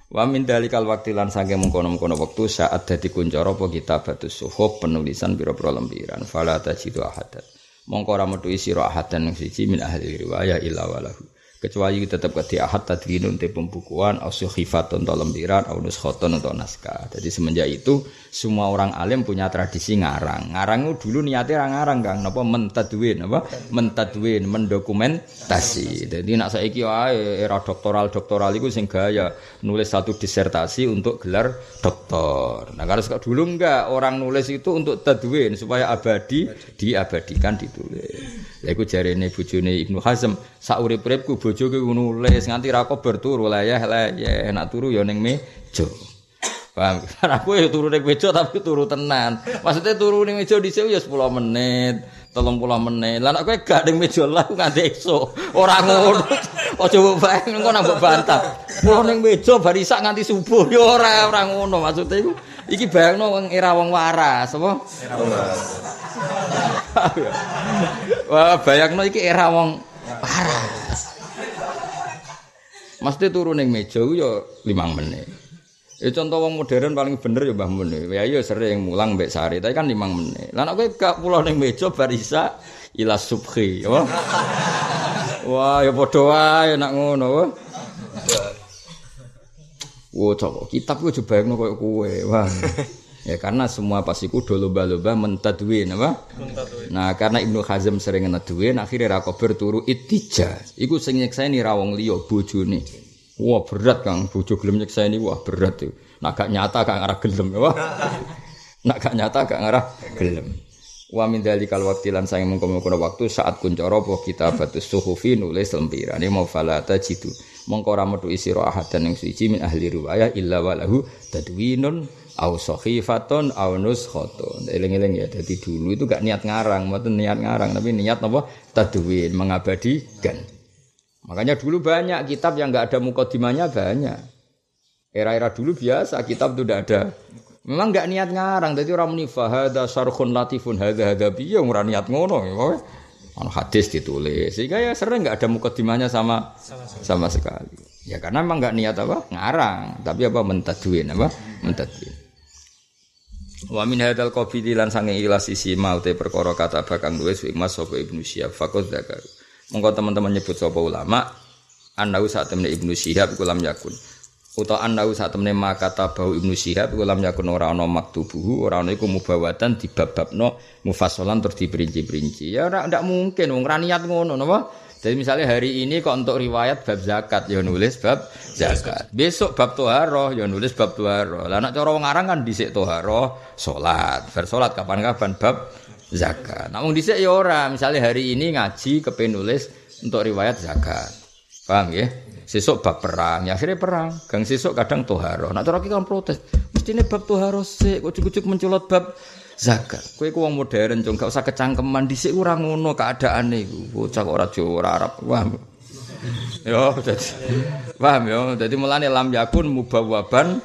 Wa min dalikal waktu lan sange mengkono-mengkono waktu saat dadi kuncara apa kitabatus suhuf penulisan pira-pira lempiran fala tajidu ahadan. Mongko ora metu sira ahadan siji min ahli riwayah illa walahu kecuali tetap ke ahad tadwinun te pembukuan au suhifatun atau lembiran au nuskhatun atau naskah. Jadi semenjak itu semua orang alim punya tradisi ngarang. Ngarang itu dulu niatnya orang ngarang Kang, napa mentadwin apa? Mentadwin, mendokumentasi. Jadi nak saiki wae era doktoral doktoral itu sing gaya nulis satu disertasi untuk gelar doktor. Nah kalau dulu enggak orang nulis itu untuk tadwin supaya abadi diabadikan ditulis. Lha iku jarene bojone Ibnu Hazm, sak urip-uripku bojoku nulis nganti ra kober turu layah layah enak turu ya ning meja. Paham? Aku ya turu ning meja tapi turu tenan. Maksudnya turu ning meja dhisik ya 10 menit. telung puluh menit. Lah nek kowe gak ning meja lah nganti esuk. Ora ngono. Aja mbok bayang engko nang mbok bantah. Pulau ning meja bar isak nganti subuh. Ya ora ora ngono maksudnya iku. Iki bayangno wong era wong waras, apa? Era waras. Wah, bayangno iki era wong waras. Mesti turu ning meja ya 5 menit. Ya contoh wong modern paling bener ya Mbah Mun. Ya iya sering mulang mbek sari, tapi kan 5 menit. Lah nek kowe gak pulau ning meja bar isa ila subhi, ya. Wah, ya padha wae nek ngono, wah. Cok, kitab ku jebayangno koyo kowe. Wah. Ya karena semua pasti kudu lomba-lomba mentadwin apa? Mentadwin. Nah, karena Ibnu Hazm sering ngedwin akhirnya ra kober turu itija. Iku sing nyekseni ra wong liya bojone. Wah, berat Kang, bojo gelem nyekseni wah berat tuh. Nak gak nyata gak ngarah gelem ya. Nak gak nyata gak ngarah gelem. Wa min dalikal waqti lan sang mengkono waktu saat kuncoro apa kita batus suhufi nulis lempiran. Ini mau falata jitu. Mongko ora metu isi ahadan yang suci min ahli riwayah illa walahu tadwinun au sahifatun au nuskhatun. Eling-eling ya. Jadi dulu itu gak niat ngarang, mboten niat ngarang, tapi niat apa? Tadwin, mengabadikan. Makanya dulu banyak kitab yang gak ada mukadimahnya banyak. Era-era dulu biasa kitab itu tidak ada. Memang gak niat ngarang, jadi orang muni fahada sarkhun latifun hadza hadza biya ora niat ngono. Ono hadis ditulis. Sehingga ya sering gak ada mukadimahnya sama sama sekali. Ya karena memang gak niat apa? Ngarang, tapi apa mentadwin apa? Mentadwin. Wa min hadzal qabili lan sange ikhlas isi maute perkara kata bakang nulis mas sapa Ibnu Syihab faqad zakar. Monggo teman-teman nyebut sapa ulama anau saat temne Ibnu Syihab iku lam yakun. Uta anau saat temne makata bau Ibnu Syihab iku lam yakun ora ana maktubuhu ora ana iku mubawatan dibab-babno mufassalan terus diperinci-perinci. Ya ora ndak mungkin wong ra niat ngono napa? Jadi misalnya hari ini kok untuk riwayat bab zakat ya nulis bab zakat. Besok bab toharoh ya nulis bab toharoh. Lah nak cara wong aran kan dhisik toharoh salat. Bar salat kapan-kapan bab zakat. Namun dhisik ya ora. Misalnya hari ini ngaji kepen nulis untuk riwayat zakat. Paham ya? Sesuk bab perang, ya akhirnya perang. Gang sesuk kadang toharoh. Nak cara kan protes. Mestine bab toharoh sik, kok cucuk menculot bab zakat. Kowe ku wong modern cung gak usah kecangkeman dhisik ora ngono keadaane iku. Bocah kok ora Jawa ora Arab. Wah. Yo dadi paham yo. Dadi mulane lam yakun mubawaban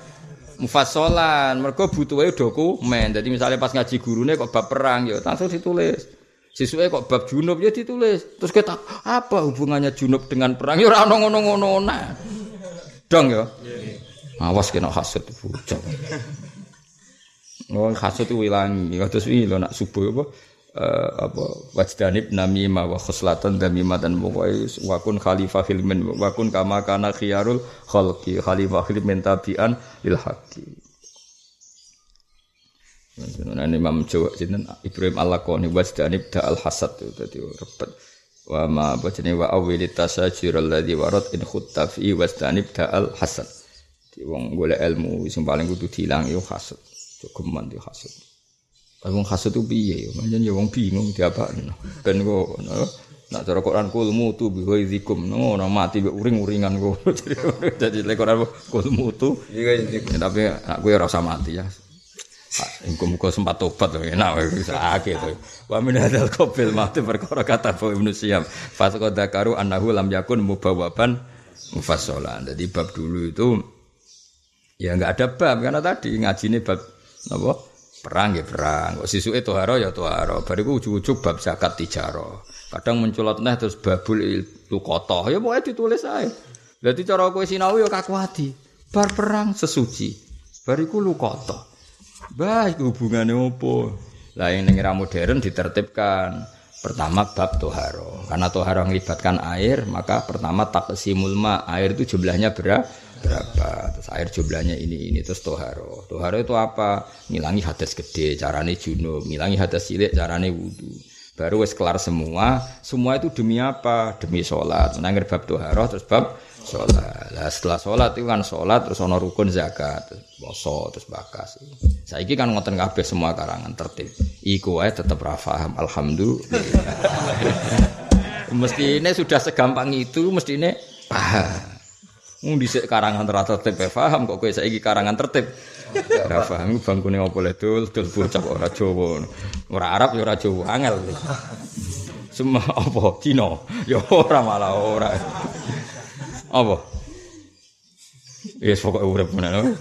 mufassalan. Mergo butuhe dokumen. Dadi misalnya pas ngaji gurune kok bab perang yo langsung ditulis. Sisuke kok bab junub ya ditulis. Terus kita apa hubungannya junub dengan perang? Ya ora ono ngono-ngono nah. Dong yo. Awas kena hasud bocah. Oh hasud itu wilangi. Kados wi lho nak subuh apa? Uh, apa? Wajdanib namimah wa khoslatan damimah dan pokoke wakun khalifah filmin wakun kama kana khiyarul khalqi. Khalifah filmin tabian lil haqqi. Nah, Imam Jawa sinten Ibrahim Al-Laqani wajdanib da al hasad itu tadi repet. wa ma apa jenenge wa awwilit tasajjur alladzi warad in khutta fi wastanib da'al hasan di wong golek ilmu sing paling kudu dilang yo hasud jogeman di hasud wong hasud ku piye yo manjen yo wong bingung diapakno ben kok Nak cara Quran kul mutu bi ghaizikum ngono mati mbek uring-uringan kok. Jadi lek Quran kul mutu ya, tapi aku ya rasa mati ya. Muka-muka sempat tobat loh, enak bisa akeh to. Wa min hadzal qabil mati perkara kata Abu Ibnu Siyam. Fasqa dzakaru annahu lam yakun mubawaban mufassalan. Jadi bab dulu itu ya enggak ada bab karena tadi ngajine bab apa? Perang ya perang. Kok sisuke toharo ya toharo. Bariku ujug-ujug bab zakat tijaro. Kadang menculot neh terus babul lukotoh. Ya pokoknya ditulis aja. Jadi cara kowe sinau ya kaku hati. Bar perang sesuci. Bariku lukotoh. Bah, itu hubungannya apa? Lah yang era modern ditertibkan. Pertama bab toharo. Karena toharo melibatkan air, maka pertama tak ma. Air itu jumlahnya berapa? Berapa terus air jumlahnya ini ini terus toharo toharo itu apa ngilangi hadas gede carane junub ngilangi hadas cilik carane wudhu baru wes kelar semua semua itu demi apa demi sholat menangir bab toharo terus bab sholat. Lah setelah sholat itu kan sholat terus ono rukun zakat, poso terus bakas. Saiki kan ngoten kabeh semua karangan tertib. Iku wae tetep ra paham. Alhamdulillah. mesti ini sudah segampang itu, mesti ini paham. Mung dhisik karangan ra tertib paham kok kowe saiki karangan tertib. Ora paham bangkune opo le dul dul bocah ora Jawa. Ora Arab ya ora Jawa angel. Semua apa Cina? Ya ora malah ora. Apa? Yes, pokoknya urip menawa.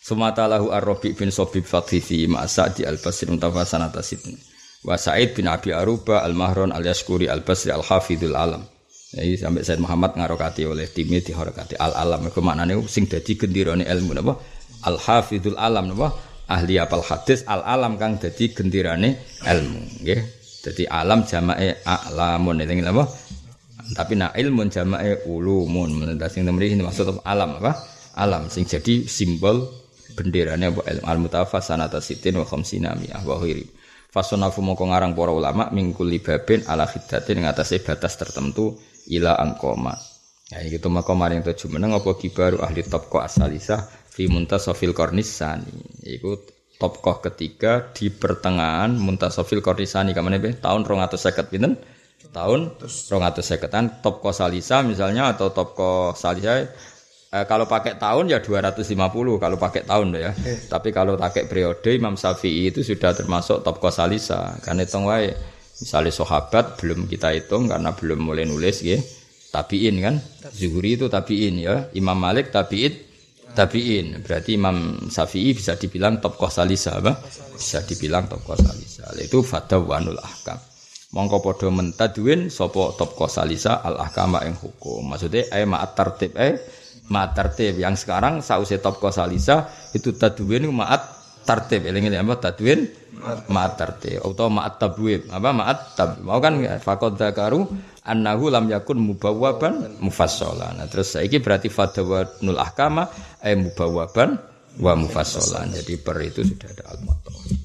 Sumata lahu ar-Rabi bin Sobib Fathifi Ma'sa di Al-Basri Untafa Sanata Sidni Wa Sa'id bin Abi Aruba Al-Mahron Al-Yaskuri Al-Basri Al-Hafidul Alam Jadi sampai Said Muhammad ngarokati oleh timnya dihorokati Al-Alam Itu maknanya sing dadi gendirane ilmu apa? Al-Hafidul Alam apa? Ahli apal hadis Al-Alam kang dadi gendirane ilmu Nggih. Jadi alam jamae a'lamun Ini apa? Tapi nak ilmun jamae ulumun. Menurut sing temri maksud alam apa? Alam sing jadi simbol benderane apa ilmu al mutafas sanata sitin wa khamsina mi'ah wa khiri. Fasonafu moko ngarang para ulama mingkul libabin ala khiddatin ngatasé batas tertentu ila angkoma. Ya iki to maka maring tujuh meneng apa kibaru ahli topko asalisa fi muntasafil kornisani. Iku topkoh ketiga di pertengahan muntasafil kornisani kamane tahun 250 pinten? tahun rong atau seketan top salisa misalnya atau top salisa eh, kalau pakai tahun ya 250 kalau pakai tahun ya eh. tapi kalau pakai periode Imam Syafi'i itu sudah termasuk top salisa karena itu wae misalnya sahabat belum kita hitung karena belum mulai nulis ya. Tabiin kan? Zuhri itu tabiin ya. Imam Malik tabiin tabiin. Berarti Imam Syafi'i bisa dibilang top salisa apa? Bisa dibilang top salisa itu fadawanul ahkam. Mongko padha mentadwin sapa top salisa al ahkama ing hukum. Maksudnya ay ma'at tertib eh ma'at tertib yang sekarang sause top salisa itu tadwin ma'at tertib eling apa? Tadwin ma'at tertib atau ma'at tabwib. Apa? Ma'at tab. Mau kan? Faqad dzakaru annahu lam yakun mubawwaban mufassalan nah, terus saiki berarti fadawanul ahkama ay mubawwaban wa mufassalan jadi per itu sudah ada al-muttafaq